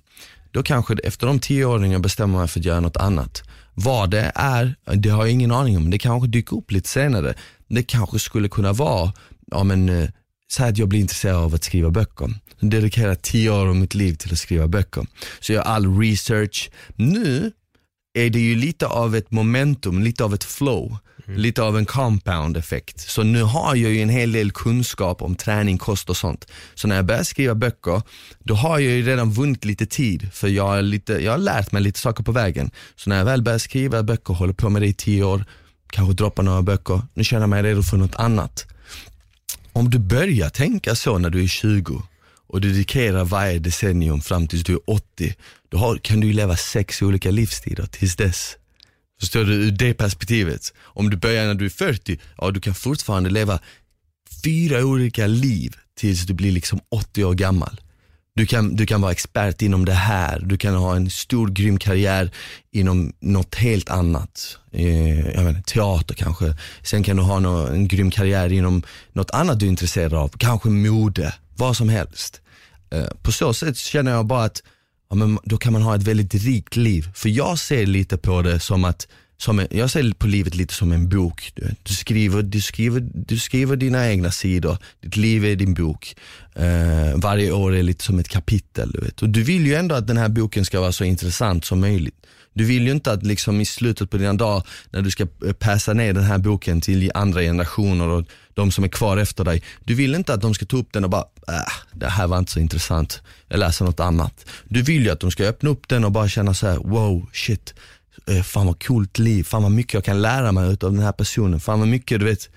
Då kanske efter de tio åren jag bestämmer mig för att göra något annat. Vad det är, det har jag ingen aning om. Det kanske dyker upp lite senare. Det kanske skulle kunna vara, ja men eh, så att jag blir intresserad av att skriva böcker. Jag dedikerar 10 år av mitt liv till att skriva böcker. Så jag gör all research. Nu är det ju lite av ett momentum, lite av ett flow, lite av en compound effekt. Så nu har jag ju en hel del kunskap om träning, kost och sånt. Så när jag börjar skriva böcker, då har jag ju redan vunnit lite tid, för jag, har lite, jag har lärt mig lite saker på vägen. Så när jag väl börjar skriva böcker, håller på med det i tio år, kanske droppar några böcker, nu känner jag mig redo för något annat. Om du börjar tänka så när du är 20 och dedikerar varje decennium fram tills du är 80, då har, kan du ju leva sex olika livstider tills dess. Förstår du ur det perspektivet? Om du börjar när du är 40, ja du kan fortfarande leva fyra olika liv tills du blir liksom 80 år gammal. Du kan, du kan vara expert inom det här, du kan ha en stor grym karriär inom något helt annat. Eh, jag menar, teater kanske. Sen kan du ha nå, en grym karriär inom något annat du är intresserad av. Kanske mode, vad som helst. Eh, på så sätt känner jag bara att ja, men då kan man ha ett väldigt rikt liv. För jag ser lite på det som att som en, jag ser på livet lite som en bok. Du, skriver, du, skriver, du skriver dina egna sidor, ditt liv är din bok. Eh, varje år är lite som ett kapitel. Du, vet. Och du vill ju ändå att den här boken ska vara så intressant som möjligt. Du vill ju inte att liksom i slutet på dina dagar, när du ska eh, passa ner den här boken till andra generationer och de som är kvar efter dig. Du vill inte att de ska ta upp den och bara, äh, det här var inte så intressant, jag läser något annat. Du vill ju att de ska öppna upp den och bara känna så här: wow, shit, eh, fan vad coolt liv, fan vad mycket jag kan lära mig av den här personen, fan vad mycket du vet.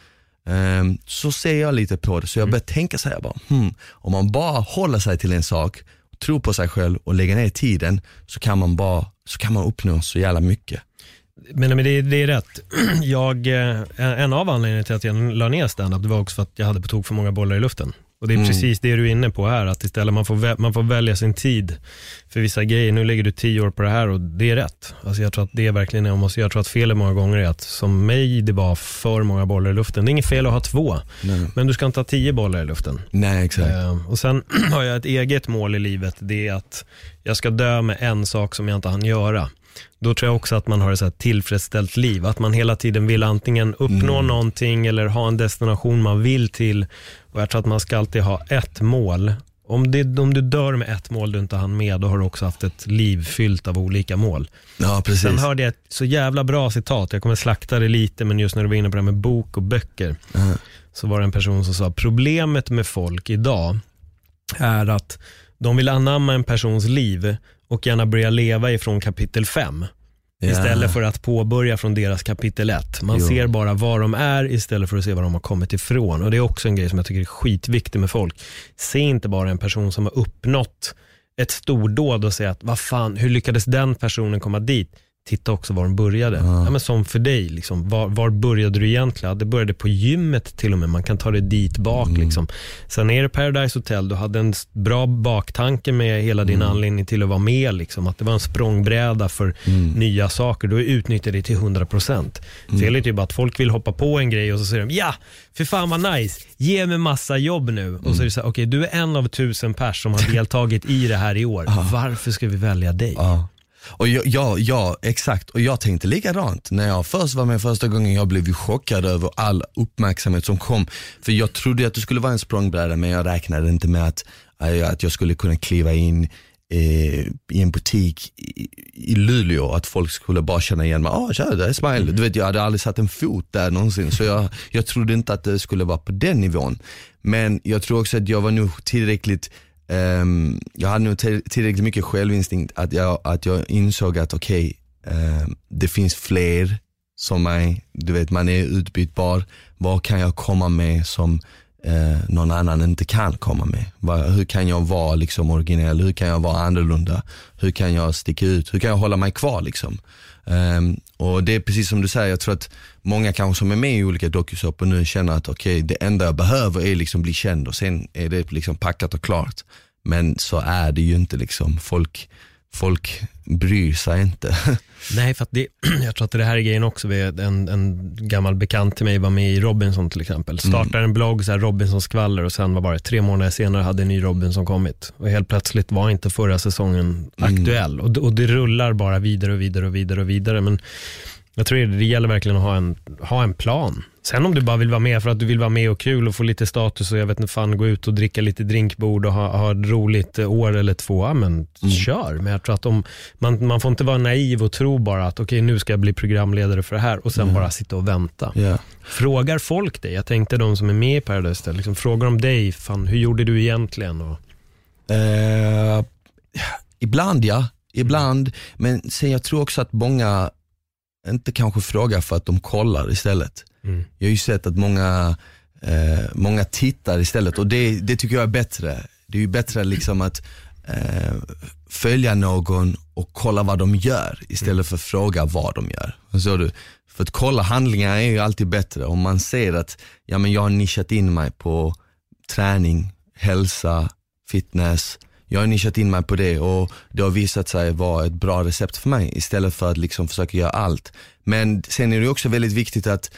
Ehm, så ser jag lite på det, så jag börjar tänka så här bara, hmm, om man bara håller sig till en sak, tror på sig själv och lägger ner tiden så kan man bara, så kan man uppnå så jävla mycket. Men, men det, det är rätt. Jag, eh, en av anledningarna till att jag la ner standup det var också för att jag hade på tok för många bollar i luften. Och det är precis det du är inne på här, att istället man får, man får välja sin tid för vissa grejer. Nu lägger du tio år på det här och det är rätt. Alltså jag tror att det är verkligen är, jag måste- jag tror att felet många gånger är att som mig, det var för många bollar i luften. Det är inget fel att ha två, men du ska inte ha tio bollar i luften. Nej exakt. Eh, och sen har jag ett eget mål i livet, det är att jag ska dö med en sak som jag inte hann göra. Då tror jag också att man har ett så tillfredsställt liv, att man hela tiden vill antingen uppnå någonting eller ha en destination man vill till. Och jag tror att man ska alltid ha ett mål. Om, det, om du dör med ett mål du inte hann med, då har du också haft ett liv fyllt av olika mål. Ja precis. Sen hörde jag ett så jävla bra citat, jag kommer slakta det lite, men just när du var inne på det här med bok och böcker, så var det en person som sa, problemet med folk idag är att de vill anamma en persons liv och gärna börja leva ifrån kapitel 5. Istället för att påbörja från deras kapitel 1. Man Jo. ser bara var de är istället för att se var de har kommit ifrån. Och Det är också en grej som jag tycker är skitviktig med folk. Se inte bara en person som har uppnått ett stordåd och säga att vad fan, hur lyckades den personen komma dit? Titta också var de började. Ja, men som för dig, liksom, var, var började du egentligen? Det började på gymmet till och med, man kan ta det dit bak. Liksom. Sen är det Paradise Hotel, du hade en bra baktanke med hela din anledning till att vara med. Liksom. Att det var en språngbräda för nya saker. Du utnyttjade det till 100%. Felet är ju bara att folk vill hoppa på en grej och så säger de ja, för fan vad nice, ge mig massa jobb nu. Och så är det så här, okej du är en av tusen pers som har deltagit i det här i år. Varför ska vi välja dig? Ja. Och jag, ja, ja, exakt. Och jag tänkte likadant. När jag först var med första gången, jag blev ju chockad över all uppmärksamhet som kom. För jag trodde att det skulle vara en språngbräda, men jag räknade inte med att, eh, att jag skulle kunna kliva in eh, i en butik i, i Luleå, att folk skulle bara känna igen mig. Ah, tja, det är Smile. Du vet, jag hade aldrig satt en fot där någonsin, så jag, jag trodde inte att det skulle vara på den nivån. Men jag tror också att jag var nog tillräckligt um, jag hade nog tillräckligt mycket självinstinkt att jag, att jag insåg att okej, ehm, det finns fler som mig, du vet man är utbytbar. Vad kan jag komma med som eh, någon annan inte kan komma med? Var, hur kan jag vara liksom originell? Hur kan jag vara annorlunda? Hur kan jag sticka ut? Hur kan jag hålla mig kvar liksom? Um, och det är precis som du säger, jag tror att många kanske som är med i olika dokusåpor nu känner att okej, det enda jag behöver är liksom bli känd och sen är det liksom packat och klart. Men så är det ju inte liksom, folk, folk bryr sig inte. Nej, för det, jag tror att det här är grejen också. En, en gammal bekant till mig var med i Robinson till exempel. Startade en blogg, så här Robinson skvaller och sen var bara tre månader senare hade en ny Robinson kommit. Och helt plötsligt var inte förra säsongen aktuell. Och, det- och det rullar bara vidare och vidare och vidare och vidare. Men jag tror det, det gäller verkligen att ha en, ha en plan. Sen om du bara vill vara med för att du vill vara med och kul och få lite status och jag vet inte fan gå ut och dricka lite drinkbord och ha, ha ett roligt år eller två, ja men kör. Men jag tror att om, man, man får inte vara naiv och tro bara att okej nu ska jag bli programledare för det här och sen bara sitta och vänta. Ja. Frågar folk dig? Jag tänkte de som är med i Paradise liksom, frågar de dig, fan, hur gjorde du egentligen? Och, Eh, ibland ja, ibland. Men sen jag tror också att många inte kanske frågar för att de kollar istället. Mm. Jag har ju sett att många, eh, många tittar istället och det, det tycker jag är bättre. Det är ju bättre liksom att eh, följa någon och kolla vad de gör istället för att fråga vad de gör. Förstår du? För att kolla handlingar är ju alltid bättre. Om man ser att ja, men jag har nischat in mig på träning, hälsa, fitness. Jag har nischat in mig på det och det har visat sig vara ett bra recept för mig istället för att liksom försöka göra allt. Men sen är det också väldigt viktigt att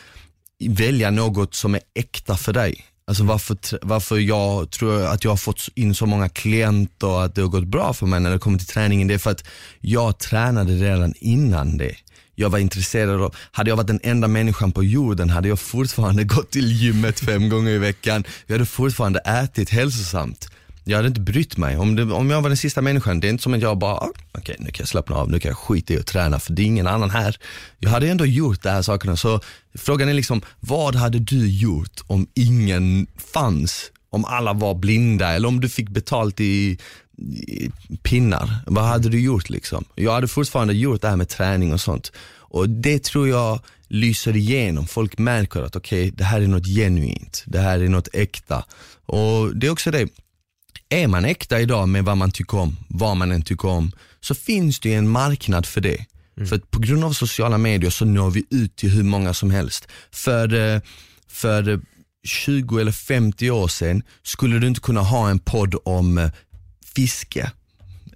välja något som är äkta för dig. Alltså varför, varför jag tror att jag har fått in så många klienter och att det har gått bra för mig när det kommer till träningen, det är för att jag tränade redan innan det. Jag var intresserad av, hade jag varit den enda människan på jorden hade jag fortfarande gått till gymmet fem gånger i veckan. Jag hade fortfarande ätit hälsosamt. Jag hade inte brytt mig. Om, det, om jag var den sista människan, det är inte som att jag bara, okej okej nu kan jag slappna av, nu kan jag skita i att träna för det är ingen annan här. Jag hade ändå gjort de här sakerna. Så frågan är liksom, vad hade du gjort om ingen fanns? Om alla var blinda eller om du fick betalt i, i pinnar. Vad hade du gjort liksom? Jag hade fortfarande gjort det här med träning och sånt. Och det tror jag lyser igenom. Folk märker att okej, det här är något genuint. Det här är något äkta. Och det är också det, är man äkta idag med vad man tycker om, vad man än tycker om, så finns det en marknad för det. För att på grund av sociala medier så når vi ut till hur många som helst. För, eh, för eh, 20 eller 50 år sedan skulle du inte kunna ha en podd om eh, fiske.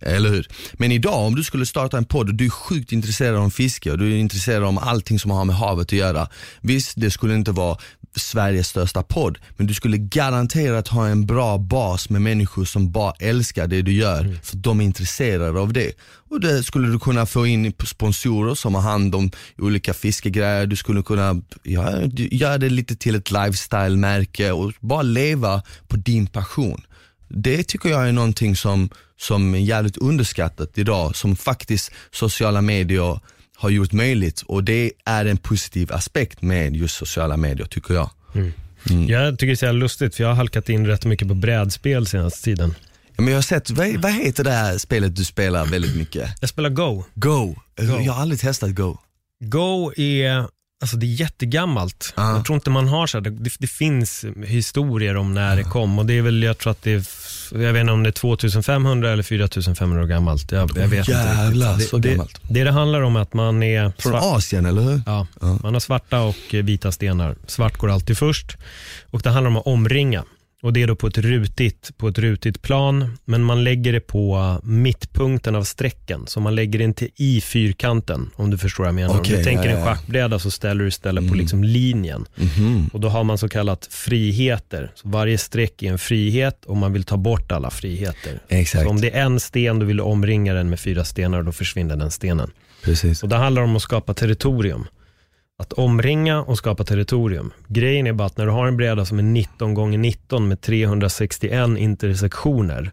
Eller hur? Men idag om du skulle starta en podd och du är sjukt intresserad av fiske och du är intresserad av allting som har med havet att göra. Visst, det skulle inte vara Sveriges största podd, men du skulle garanterat ha en bra bas med människor som bara älskar det du gör, för de är intresserade av det. Och det skulle du kunna få in sponsorer som har hand om olika fiskegrejer, du skulle kunna ja, göra det lite till ett lifestyle-märke och bara leva på din passion. Det tycker jag är någonting som, som är jävligt underskattat idag, som faktiskt sociala medier har gjort möjligt och det är en positiv aspekt med just sociala medier tycker jag. Mm. Jag tycker det är lustigt för jag har halkat in rätt mycket på brädspel senaste tiden. Ja, men jag har sett, vad, vad heter det här spelet du spelar väldigt mycket? Jag spelar Go. Go. Go. Jag har aldrig testat Go. Go är, alltså det är jättegammalt. Ja. Jag tror inte man har så här, det, det finns historier om när det kom och det är väl, jag tror att det är, jag vet inte om det är 2500 eller 4500 år gammalt. Jag, jag vet Jävlar, inte. så det, gammalt. Det, det det handlar om att man är Från svart- Asien eller hur? Ja, man har svarta och vita stenar. Svart går alltid först och det handlar om att omringa. Och det är då på ett rutigt, på ett rutigt plan, men man lägger det på mittpunkten av strecken. Så man lägger det inte i fyrkanten, om du förstår vad jag menar. om Okej, du tänker ja, en. Mm. schackbräda så ställer du istället på liksom linjen. Mhm. Och då har man så kallat friheter. Så varje streck är en frihet och man vill ta bort alla friheter. Exakt. Så om det är en sten, då vill du omringa den med fyra stenar och då försvinner den stenen. Precis. Och det handlar om att skapa territorium. Att omringa och skapa territorium. Grejen är bara att när du har en bräda som är 19 gånger 19 med 361 intersektioner,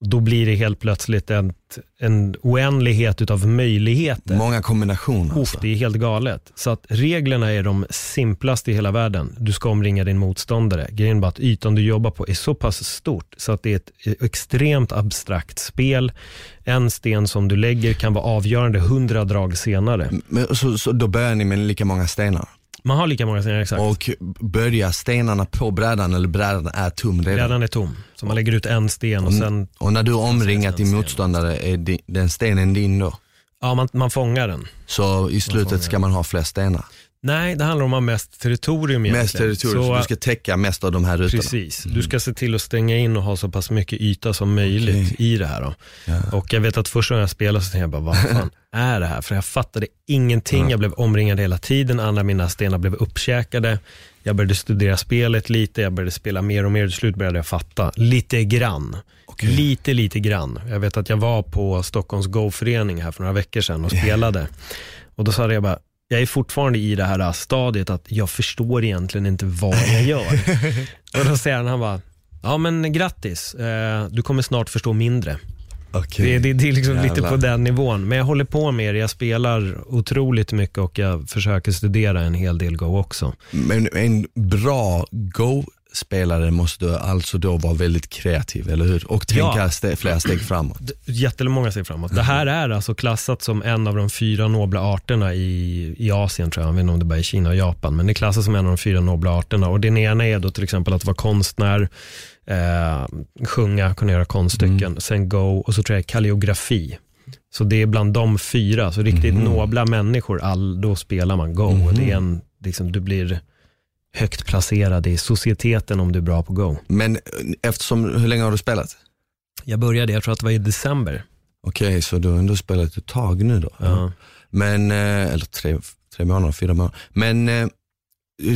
då blir det helt plötsligt en, en oändlighet utav möjligheter. Många kombinationer. Alltså. det är helt galet. Så att reglerna är de simplaste i hela världen. Du ska omringa din motståndare. Grejen är bara att ytan du jobbar på är så pass stort så att det är ett extremt abstrakt spel. En sten som du lägger kan vara avgörande hundra drag senare. Men, så, så då börjar ni med lika många stenar? Man har lika många stenar exakt. Och börjar stenarna på brädan eller brädan är tom redan? Brädan är tom, så man lägger ut en sten och sen, Och när du har omringat din motståndare, är den stenen din då? ja man, man fångar den. Så i slutet ska man ha flest stenar? Nej, det handlar om att ha mest territorium egentligen. Mest territorium, så, Så, du ska täcka mest av de här rutorna? Precis, du ska se till att stänga in och ha så pass mycket yta som möjligt i det här. Då. Och jag vet att första gången jag spelade så tänkte jag bara, vad fan är det här? För jag fattade ingenting, jag blev omringad hela tiden, andra mina stenar blev uppkäkade. Jag började studera spelet lite, jag började spela mer och mer, till slut började jag fatta lite grann. Lite, lite grann. Jag vet att jag var på Stockholms Go-förening här för några veckor sedan och spelade. Och då sa jag bara, jag är fortfarande i det här stadiet att jag förstår egentligen inte vad jag gör. och då säger han, han bara, ja men grattis, eh, du kommer snart förstå mindre. Okej. Det, det, det är liksom lite på den nivån. Men jag håller på med det, jag spelar otroligt mycket och jag försöker studera en hel del Go också. Men en bra Go-spelare måste alltså då vara väldigt kreativ, eller hur? Och tänka Ja. ste- flera steg framåt. Jättemånga steg framåt. Det här är alltså klassat som en av de fyra nobla arterna i, i Asien tror jag. Jag vet inte om det bara är Kina och Japan. Men det klassas som en av de fyra nobla arterna. Och den ena är då till exempel att vara konstnär, eh, sjunga, kunna göra konststycken, sen go och så tror jag kalligrafi. Så det är bland de fyra, så riktigt nobla människor, all, då spelar man go. Och det är en, liksom, du blir högt placerad i societeten om du är bra på go. Men eh, eftersom, hur länge har du spelat? Jag började, jag tror att det var i december. Okej, så du har ändå spelat ett tag nu då? Ja. Men, eh, eller tre, tre månader, fyra månader. Men eh,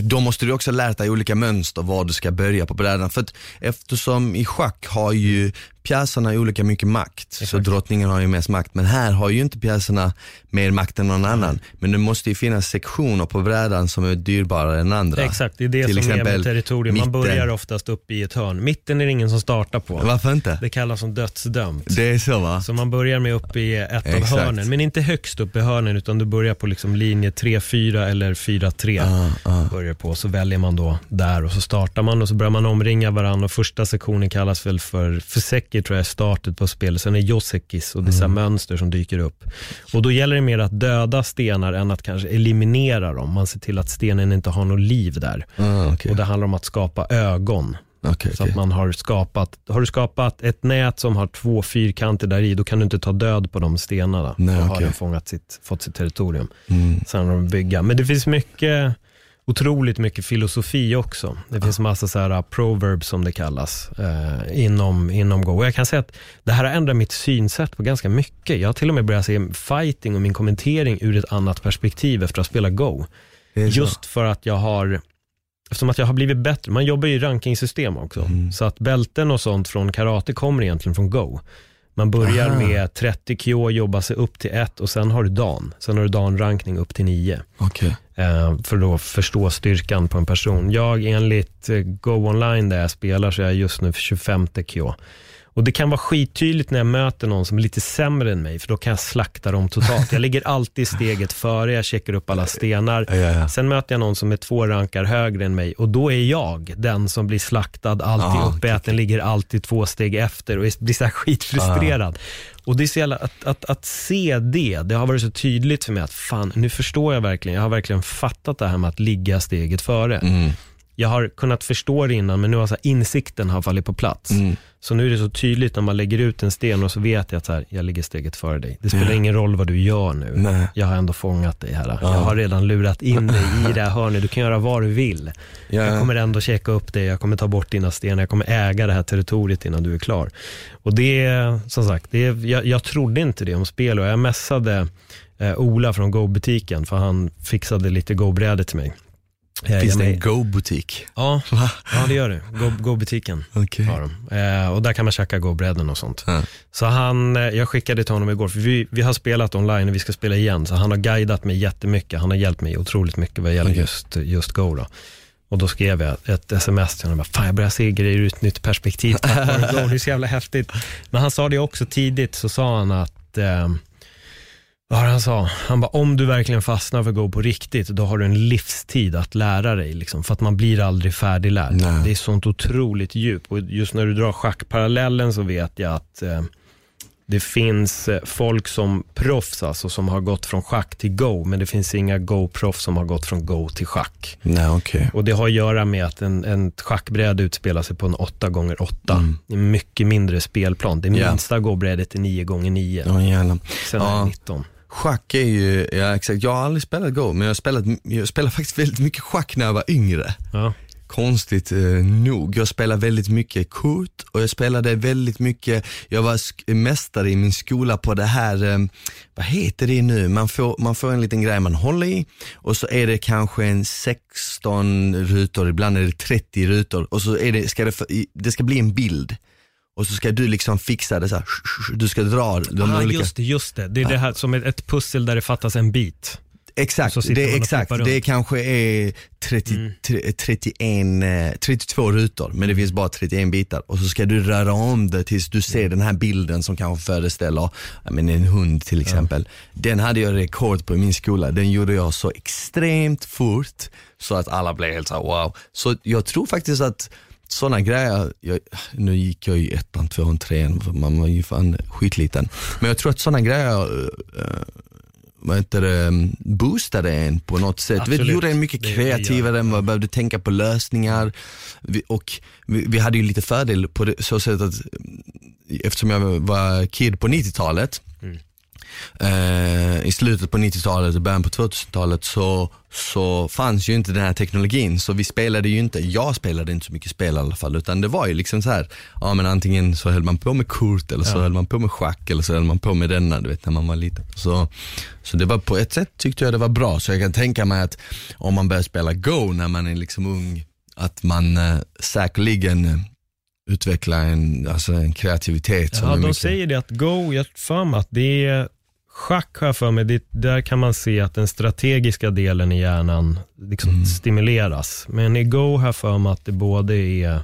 då måste du också lära dig olika mönster var du ska börja på brädan. För att eftersom i schack har ju pjäserna olika mycket makt, så Exakt. drottningen har ju mest makt. Men här har ju inte pjäserna mer makt än någon annan. Men det måste ju finnas sektioner på brädan som är dyrbarare än andra. Exakt, det är det Till som är med territorium. Man börjar oftast uppe i ett hörn. Mitten är det ingen som startar på. Varför inte? Det kallas som dödsdömt. Det är så va? Så man börjar med uppe i ett av Exakt. hörnen, men inte högst upp i hörnen utan du börjar på liksom linje 3-4 eller 4-3. Ah, ah. Börjar på, så väljer man då där och så startar man och så börjar man omringa varandra och första sektionen kallas väl för, för Seki tror jag är startet på spelet, sen är Josekis och här Mm. mönster som dyker upp. Och då gäller det mer att döda stenar än att kanske eliminera dem. Man ser till att stenen inte har något liv där. Ah, okej. Och det handlar om att skapa ögon. Okej, Så okej. att man har skapat, har du skapat ett nät som har två fyrkanter där i, då kan du inte ta död på de stenarna. Nej, då har okej. den fångat sitt, fått sitt territorium. Mm. Sen har de bygga. Men det finns mycket otroligt mycket filosofi också. Det finns massa så här uh, proverbs som det kallas eh, inom, inom Go. Och jag kan säga att det här har ändrat mitt synsätt på ganska mycket. Jag har till och med börjat se fighting och min kommentering ur ett annat perspektiv efter att ha spelat Go. Just för att jag har Eftersom att jag har blivit bättre, man jobbar ju i rankingsystem också. Mm. Så att bälten och sånt från karate kommer egentligen från Go. Man börjar Aha. med 30 KO, jobbar sig upp till 1 och sen har du dan. Sen har du dan-rankning upp till 9. Okej. Eh, för att då förstå styrkan på en person. Jag enligt eh, Go Online där jag spelar så är jag just nu 25 KO. Och det kan vara skittydligt när jag möter någon som är lite sämre än mig, för då kan jag slakta dem totalt. Jag ligger alltid steget före, jag checkar upp alla stenar. Ja, ja, ja. Sen möter jag någon som är två rankar högre än mig och då är jag den som blir slaktad, alltid Ah, uppäten, ligger alltid två steg efter och blir så här skitfrustrerad. Och det är så jävla, att, att, att se det, det har varit så tydligt för mig att fan, nu förstår jag verkligen, jag har verkligen fattat det här med att ligga steget före. Mm. Jag har kunnat förstå det innan, men nu har så insikten har fallit på plats. Mm. Så nu är det så tydligt när man lägger ut en sten och så vet jag att så här, jag ligger steget före dig. Det spelar ingen roll vad du gör nu. Nej. Jag har ändå fångat dig här. Jag har redan lurat in dig i det här hörnet. Du kan göra vad du vill. Ja. Jag kommer ändå checka upp dig, jag kommer ta bort dina stenar, jag kommer äga det här territoriet innan du är klar. Och det är, som sagt, det är, jag, jag trodde inte det om spel och jag messade eh, Ola från Go-butiken för han fixade lite Go-brädor till mig. Finns det en Go-butik? Ja, ja, det gör det. Go- Go-butiken Okej. har de. Eh, och där kan man käka Go-bräden och sånt. Ja. Så han, eh, jag skickade till honom igår, för vi, vi har spelat online och vi ska spela igen, så han har guidat mig jättemycket. Han har hjälpt mig otroligt mycket vad gäller Okej. just, just Go. Då. Och då skrev jag ett sms till honom, bara, fan jag börjar se grejer ur ett nytt perspektiv tack vare Go, det är så jävla häftigt. Men han sa det också tidigt, så sa han att eh, vad han sa? Han bara, om du verkligen fastnar för Go på riktigt, då har du en livstid att lära dig. Liksom, för att man blir aldrig färdiglärd. Nej. Det är sånt otroligt djup. Och just när du drar schackparallellen så vet jag att eh, det finns eh, folk som proffs alltså, som har gått från schack till Go, men det finns inga Go-proffs som har gått från Go till schack. Nej, okej. Och det har att göra med att en, en schackbräde utspelar sig på en 8x8. Det är en mycket mindre spelplan. Det minsta Go-brädet är 9x9. Ja, gärna. Sen är det 19. Schack är ju, ja exakt, jag har aldrig spelat Go, men jag spelat, jag spelade faktiskt väldigt mycket schack när jag var yngre. Ja. Konstigt eh, nog. Jag spelade väldigt mycket kort och jag spelade väldigt mycket, jag var sk- mästare i min skola på det här, eh, vad heter det nu? Man får, man får en liten grej man håller i och så är det kanske en 16 rutor, ibland är det 30 rutor och så är det, ska det, det ska bli en bild. Och så ska du liksom fixa det så här. du ska dra de ah, olika just det, just det. Det är det här som ett, ett pussel där det fattas en bit. Exakt, det exakt. Det kanske är 30, Mm. tre- 31, eh, 32 rutor, men det finns bara 31 bitar. Och så ska du röra om det tills du Mm. ser den här bilden som kanske föreställer ja, men en hund till exempel. Den hade jag rekord på i min skola. Den gjorde jag så extremt fort så att alla blev helt så här, wow. Så jag tror faktiskt att sådana grejer, jag, nu gick jag ju ettan, tvåan, trean, man var ju fan skitliten. Men jag tror att sådana grejer eh, vad heter det, boostade en på något sätt. Vi Absolut. gjorde en mycket kreativare, man behövde tänka på lösningar. Vi, och vi, vi hade ju lite fördel på det så sätt att mm, eftersom jag var kid på 90-talet, eh, i slutet på 90-talet och början på 2000-talet så, så fanns ju inte den här teknologin. Så vi spelade ju inte, jag spelade inte så mycket spel i alla fall, utan det var ju liksom så här, ja men antingen så höll man på med kort eller så höll man på med schack eller så höll man på med denna, du vet när man var liten. Så, så det var på ett sätt tyckte jag det var bra, så jag kan tänka mig att om man börjar spela Go när man är liksom ung, att man eh, säkerligen eh, utvecklar en, alltså en kreativitet Ja, de mycket... säger det att Go, jag för mig att det är schack har jag för mig, det, där kan man se att den strategiska delen i hjärnan liksom Mm. stimuleras. Men i Go har jag för mig att det både är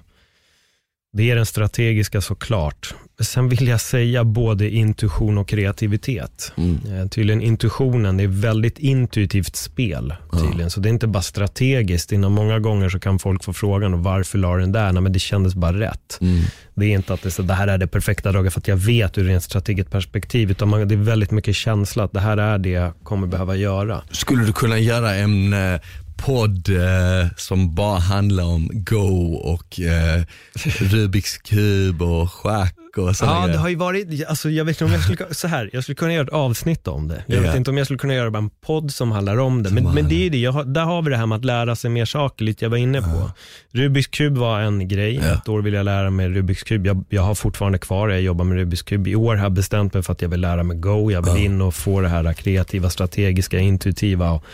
det är den strategiska såklart. Sen vill jag säga både intuition och kreativitet. Mm. Eh, tydligen intuitionen, det är väldigt intuitivt spel tydligen. Så det är inte bara strategiskt. Innan många gånger så kan folk få frågan och varför la den där? Nej, men det kändes bara rätt. Mm. Det är inte att det, så, det här är det perfekta draget för att jag vet ur ett strategiskt perspektiv. Utan man, det är väldigt mycket känsla att det här är det jag kommer behöva göra. Skulle du kunna göra en eh, podd eh, som bara handlar om Go och eh, Rubiks kub och schack och sådana Ja, det grejer. har ju varit, alltså jag vet inte om jag skulle, så här, jag skulle kunna göra ett avsnitt om det. Jag Ja. vet inte om jag skulle kunna göra bara en podd som handlar om det. Men, men det är ju det, jag har, där har vi det här med att lära sig mer saker, lite jag var inne på. Rubiks kub var en grej, Ja. ett år vill jag lära mig Rubiks kub. Jag, jag har fortfarande kvar det, jag jobbar med Rubiks kub. I år har jag bestämt mig för att jag vill lära mig Go, jag vill in och få det här kreativa, strategiska, intuitiva och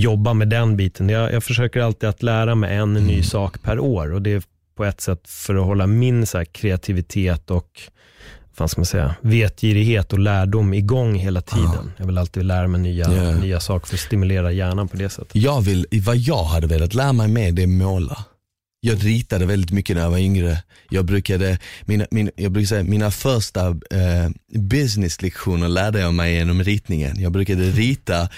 jobba med den biten. Jag, jag försöker alltid att lära mig en ny sak per år och det är på ett sätt för att hålla min så kreativitet och vad ska man säga, vetgirighet och lärdom igång hela tiden. Jag vill alltid lära mig nya, Ja. nya saker för att stimulera hjärnan på det sättet. Jag vill, vad jag hade velat lära mig mer det är måla. Jag ritade väldigt mycket när jag var yngre. Jag brukade, mina, min, jag brukar säga, mina första eh, businesslektioner lärde jag mig genom ritningen. Jag brukade rita,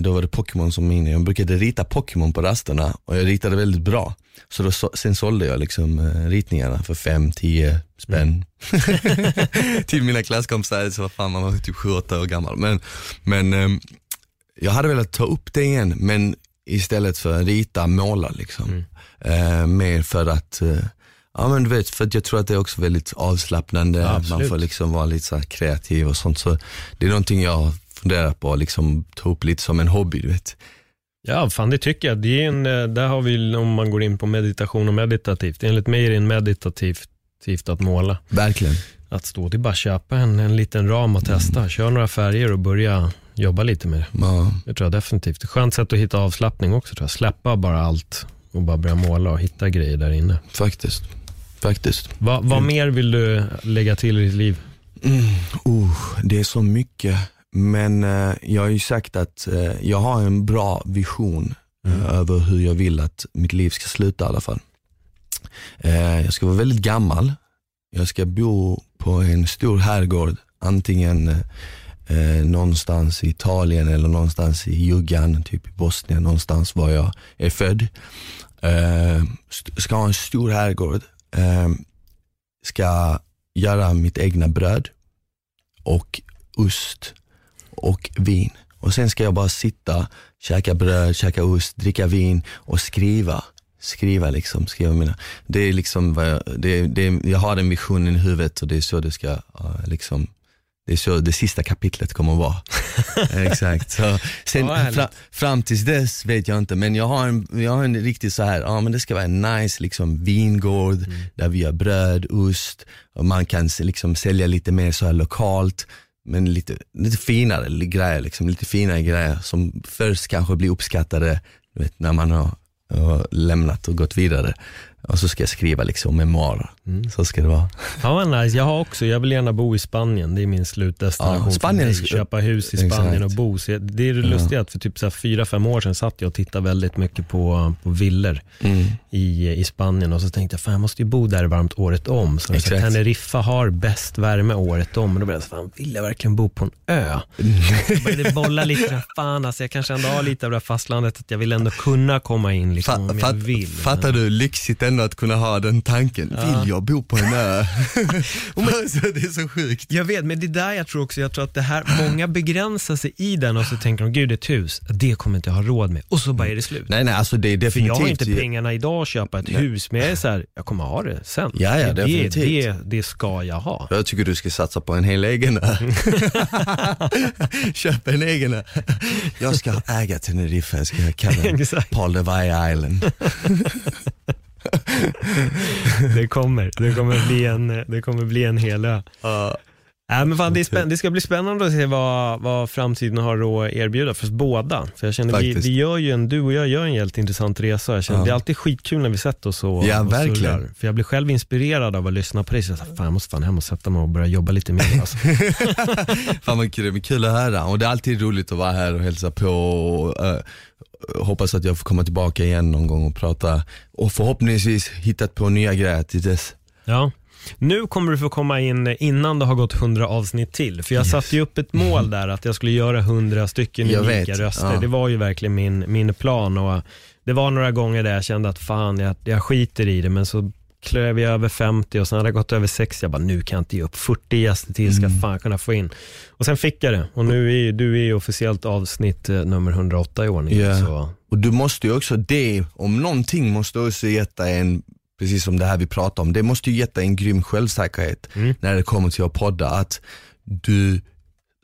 då var det Pokémon som min, jag brukade rita Pokémon på rasterna och jag ritade väldigt bra. Så då, sen sålde jag liksom eh, ritningarna för 5-10 spänn. Till mina klasskompisar, så vad fan man var typ 7-8 år gammal. Men, men ehm, jag hade velat ta upp det igen, men istället för att rita, måla liksom. Eh, mer för att, eh, ja men du vet, för jag tror att det är också väldigt avslappnande, Ja, man får liksom vara lite så kreativ och sånt. Så det är någonting jag funderar på, liksom ta upp lite som en hobby, du vet. Ja, fan det tycker jag. Det är en, eh, där har vi, om man går in på meditation och meditativt, enligt mig är det en meditativt tivt att måla. Verkligen. Att stå, det är bara att köpa en, en liten ram och testa. Kör några färger och börja jobba lite med det. Ja. Det tror jag definitivt. Skönt sätt att hitta avslappning också tror jag. Släppa bara allt och bara börja måla och hitta grejer där inne. Faktiskt. Faktiskt. Va, vad mer vill du lägga till i ditt liv? Uh, det är så mycket, men eh, jag har ju sagt att eh, jag har en bra vision eh, över hur jag vill att mitt liv ska sluta i alla fall. Eh, jag ska vara väldigt gammal, jag ska bo på en stor herrgård, antingen eh, eh, någonstans i Italien eller någonstans i Juggan, typ i Bosnien, någonstans var jag är född. Eh, ska ha en stor herrgård, eh, ska göra mitt egna bröd och ost och vin. Och sen ska jag bara sitta, käka bröd, käka ost, dricka vin och skriva. Skriva liksom, skriva mina. Det är liksom vad jag, det, det, jag har den visionen i huvudet och det är så det ska liksom det är så det sista kapitlet kommer att vara. Exakt. Så, sen, Ja, fra, fram tills dess vet jag inte, men jag har en, jag har en riktigt så här, ja men det ska vara en nice liksom, vingård Mm. där vi har bröd, ost och man kan liksom, sälja lite mer så här lokalt. Men lite, lite finare grejer, liksom, lite finare grejer som först kanske blir uppskattade vet, när man har, har lämnat och gått vidare. Och så ska jag skriva liksom memoarer. Mm. Så ska det vara. Ja, vad nice. Jag har också, jag vill gärna bo i Spanien. Det är min slutdestination. Ja, Spanien Köpa hus i Spanien Exakt. och bo. Så jag- det är det lustiga att för typ så här fyra, fem år sedan satt jag och tittade väldigt mycket på, på villor Mm. i, i Spanien och så tänkte jag, fan jag måste ju bo där varmt året om. Så, så Exakt. Teneriffa har bäst värme året om. Och då blev jag så fan vill jag verkligen bo på en ö? Jag började bolla lite, fan alltså jag kanske ändå har lite av det här fastlandet, att jag vill ändå kunna komma in liksom, Fa- om jag vill. Fattar du lyxigt ändå att kunna ha den tanken? Vill jag bo på en ö? alltså, det är så sjukt. Jag vet, men det är där jag tror också, jag tror att det här, många begränsar sig i den och så tänker de, gud ett hus, det kommer inte jag ha råd med. Och så bara är det slut. Nej nej, alltså det är För definitivt. jag har inte pengarna idag att köpa ett hus, men jag är så här, jag kommer ha det sen. Ja, ja, det, definitivt. det, det ska jag ha. Jag tycker du ska satsa på en hel egen ö. Köp en egen ö. Jag ska äga Teneriffa, jag ska kalla den. Paul de Valle Island. Det kommer, det kommer bli en, det kommer bli en hel ö. Uh, Nej, men fan, det, spänn- det ska bli spännande att se vad, vad framtiden har att erbjuda för oss båda. För jag känner, vi, Faktiskt. vi gör ju en, du och jag gör en helt intressant resa. Jag känner, Ja. Det är alltid skitkul när vi sätter oss och, Ja, och verkligen. surrar. För jag blir själv inspirerad av att lyssna på dig. Så jag, säger, fan, jag måste fan hem och sätta mig och börja jobba lite mer. Alltså. Fan vad kul, kul att höra och det är alltid roligt att vara här och hälsa på och eh, hoppas att jag får komma tillbaka igen någon gång och prata och förhoppningsvis hittat på nya grejer till dess. Ja. Nu kommer du få komma in innan det har gått 100 avsnitt till. För jag satte ju upp ett mål där att jag skulle göra 100 stycken Jag unika vet, röster. ja. Det var ju verkligen min, min plan och det var några gånger där jag kände att fan, jag, jag skiter i det. Men så klöv jag över 50 och sen hade jag gått över 60. Jag bara, nu kan jag inte ge upp. 40 gäster till ska Mm. fan kunna få in. Och sen fick jag det. Och nu är ju- du är ju officiellt avsnitt eh, nummer 108 i ordningen. Ja. Så. Och du måste ju också det, om någonting måste också gett dig en precis som det här vi pratar om, det måste ju ge dig en grym självsäkerhet när det kommer till att podda. Att du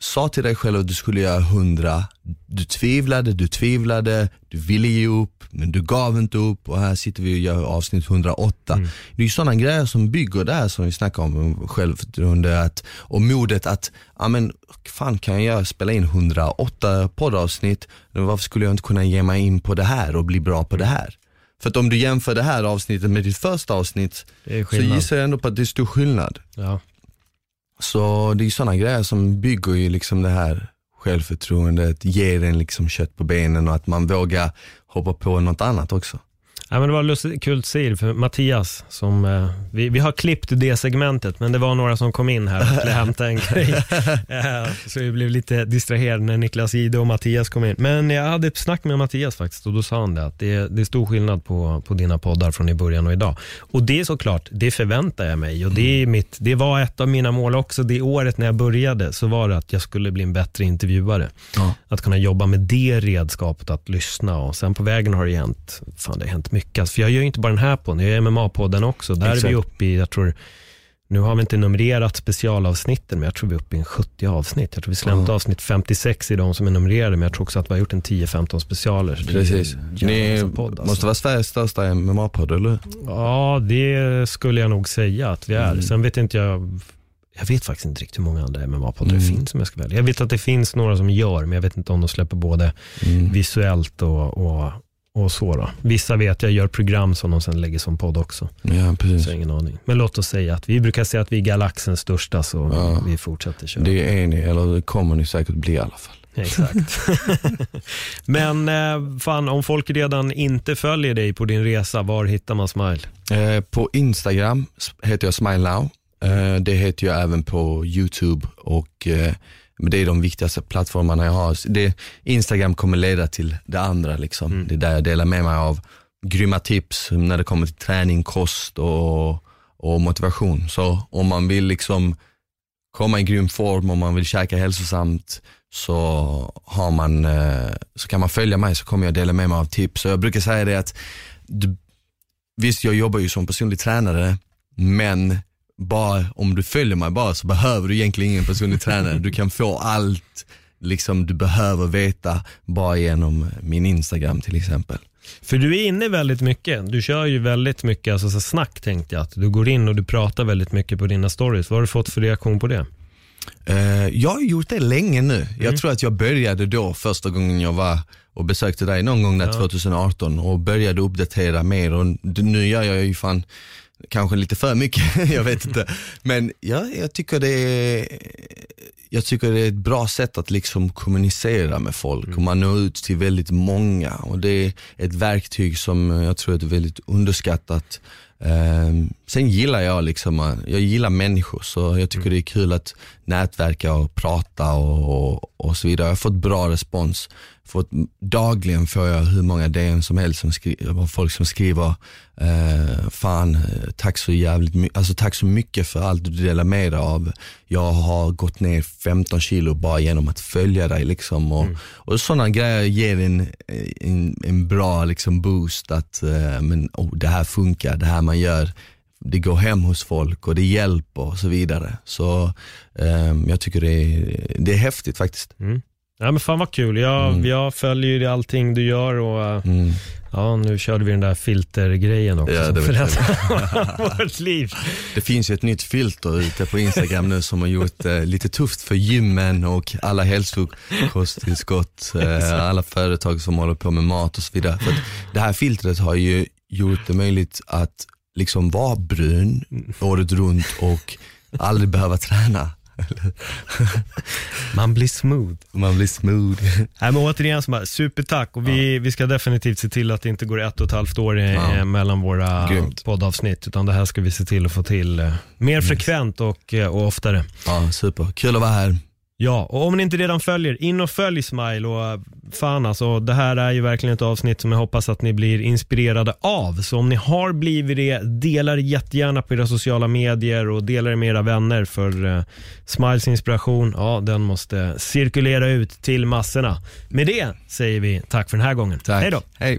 sa till dig själv att du skulle göra 100, du tvivlade, du tvivlade, du ville ge upp, men du gav inte upp och här sitter vi och gör avsnitt 108. Det är ju sådana grejer som bygger det här som vi snackar om, självförtroende att, och modet att, ja men fan kan jag spela in 108 poddavsnitt, varför skulle jag inte kunna ge mig in på det här och bli bra på det här? För att om du jämför det här avsnittet med ditt första avsnitt så gissar jag ändå på att det är stor skillnad. Ja. Så det är sådana grejer som bygger ju liksom det här självförtroendet, ger en liksom kött på benen och att man vågar hoppa på något annat också. Ja, men det var lustigt, kul att se för Mattias, som, eh, vi, vi har klippt det segmentet, men det var några som kom in här och skulle hämta en grej. Eh, så vi blev lite distraherade när Niklas Jihde och Mattias kom in. Men jag hade ett snack med Mattias faktiskt och då sa han det, att det, det är stor skillnad på, på dina poddar från i början och idag. Och det är såklart, det förväntar jag mig och det, är mitt, det var ett av mina mål också. Det året när jag började så var det att jag skulle bli en bättre intervjuare. Ja. Att kunna jobba med det redskapet, att lyssna och sen på vägen har det hänt, fan det har hänt mycket. Alltså, För jag gör ju inte bara den här podden, jag gör MMA-podden också. Där är Exakt. vi uppe i, jag tror, nu har vi inte numrerat specialavsnitten, men jag tror vi är uppe i en 70 avsnitt. Jag tror vi släppte avsnitt 56 i de som är numrerade, men jag tror också att vi har gjort en 10-15 specialer. Det är Precis. Ni podd, alltså. måste vara Sveriges största MMA-podd, eller? Ja, det skulle jag nog säga att vi är. Mm. Sen vet inte jag, jag vet faktiskt inte riktigt hur många andra MMA-poddar det Mm. finns om jag ska välja. Jag vet att det finns några som gör, men jag vet inte om de släpper både Mm. visuellt och, och, och så. Då. Vissa vet jag gör program som de sen lägger som podd också. Ja, Så jag precis. har ingen aning. Men låt oss säga att vi brukar säga att vi är galaxens största, så Ja. vi fortsätter köra. Det är ni, eller det kommer ni säkert bli i alla fall. Exakt. Men eh, fan, om folk redan inte följer dig på din resa, var hittar man Smile? Eh, på Instagram heter jag Smile Now. Eh, det heter jag även på YouTube och eh, men det är de viktigaste plattformarna jag har. Det, Instagram kommer leda till det andra. Liksom. Det är där jag delar med mig av grymma tips när det kommer till träning, kost och, och motivation. Så om man vill liksom komma i grym form, om man vill käka hälsosamt så, har man, eh, så kan man följa mig så kommer jag dela med mig av tips. Så jag brukar säga det att visst jag jobbar ju som personlig tränare men bara om du följer mig bara så behöver du egentligen ingen personlig tränare. Du kan få allt liksom du behöver veta bara genom min Instagram till exempel. För du är inne väldigt mycket. Du kör ju väldigt mycket alltså, så snack tänkte jag. Att du går in och du pratar väldigt mycket på dina stories. Vad har du fått för reaktion på det? Eh, jag har gjort det länge nu. Jag tror att jag började då första gången jag var och besökte dig någon gång där 2018 och började uppdatera mer och nu gör jag ju fan kanske lite för mycket, jag vet inte. Men ja, jag tycker det är jag tycker det är ett bra sätt att liksom kommunicera med folk och man når ut till väldigt många och det är ett verktyg som jag tror är väldigt underskattat. Ehm, sen gillar jag liksom, jag gillar människor så jag tycker det är kul att nätverka och prata och, och, och så vidare. Jag har fått bra respons. Fått, dagligen får jag hur många DM som helst som skriver, folk som skriver eh, fan tack så jävligt alltså tack så mycket för allt du delar med dig av. Jag har gått ner 15 kilo bara genom att följa dig liksom och, och sådana grejer ger en, en, en bra liksom boost att eh, men, oh, det här funkar, det här man gör det går hem hos folk och det hjälper och så vidare. Så eh, jag tycker det är, det är häftigt faktiskt. Ja men fan vad kul. Jag, jag följer ju allting du gör och eh, Mm. ja, nu körde vi den där filtergrejen också Ja, det vet förändrar vårt liv. Det finns ju ett nytt filter ute på Instagram nu som har gjort eh, lite tufft för gymmen och alla hälsokosttillskott, eh, alla företag som håller på med mat och så vidare. För att det här filtret har ju gjort det möjligt att liksom vara brun året runt och aldrig behöva träna. Man blir smooth. Man blir smooth. Nej, men återigen, så bara, supertack och vi, vi ska definitivt se till att det inte går ett och ett halvt år eh, Ja. mellan våra Grymt. poddavsnitt, utan det här ska vi se till att få till eh, mer frekvent och, eh, och oftare. Ja, super. Kul att vara här. Ja, och om ni inte redan följer, in och följ Smile och eh, fan alltså, det här är ju verkligen ett avsnitt som jag hoppas att ni blir inspirerade av. Så om ni har blivit det, dela det jättegärna på era sociala medier och dela det med era vänner för eh, Smiles inspiration, ja den måste cirkulera ut till massorna. Med det säger vi tack för den här gången. Tack. Hej då! Hej.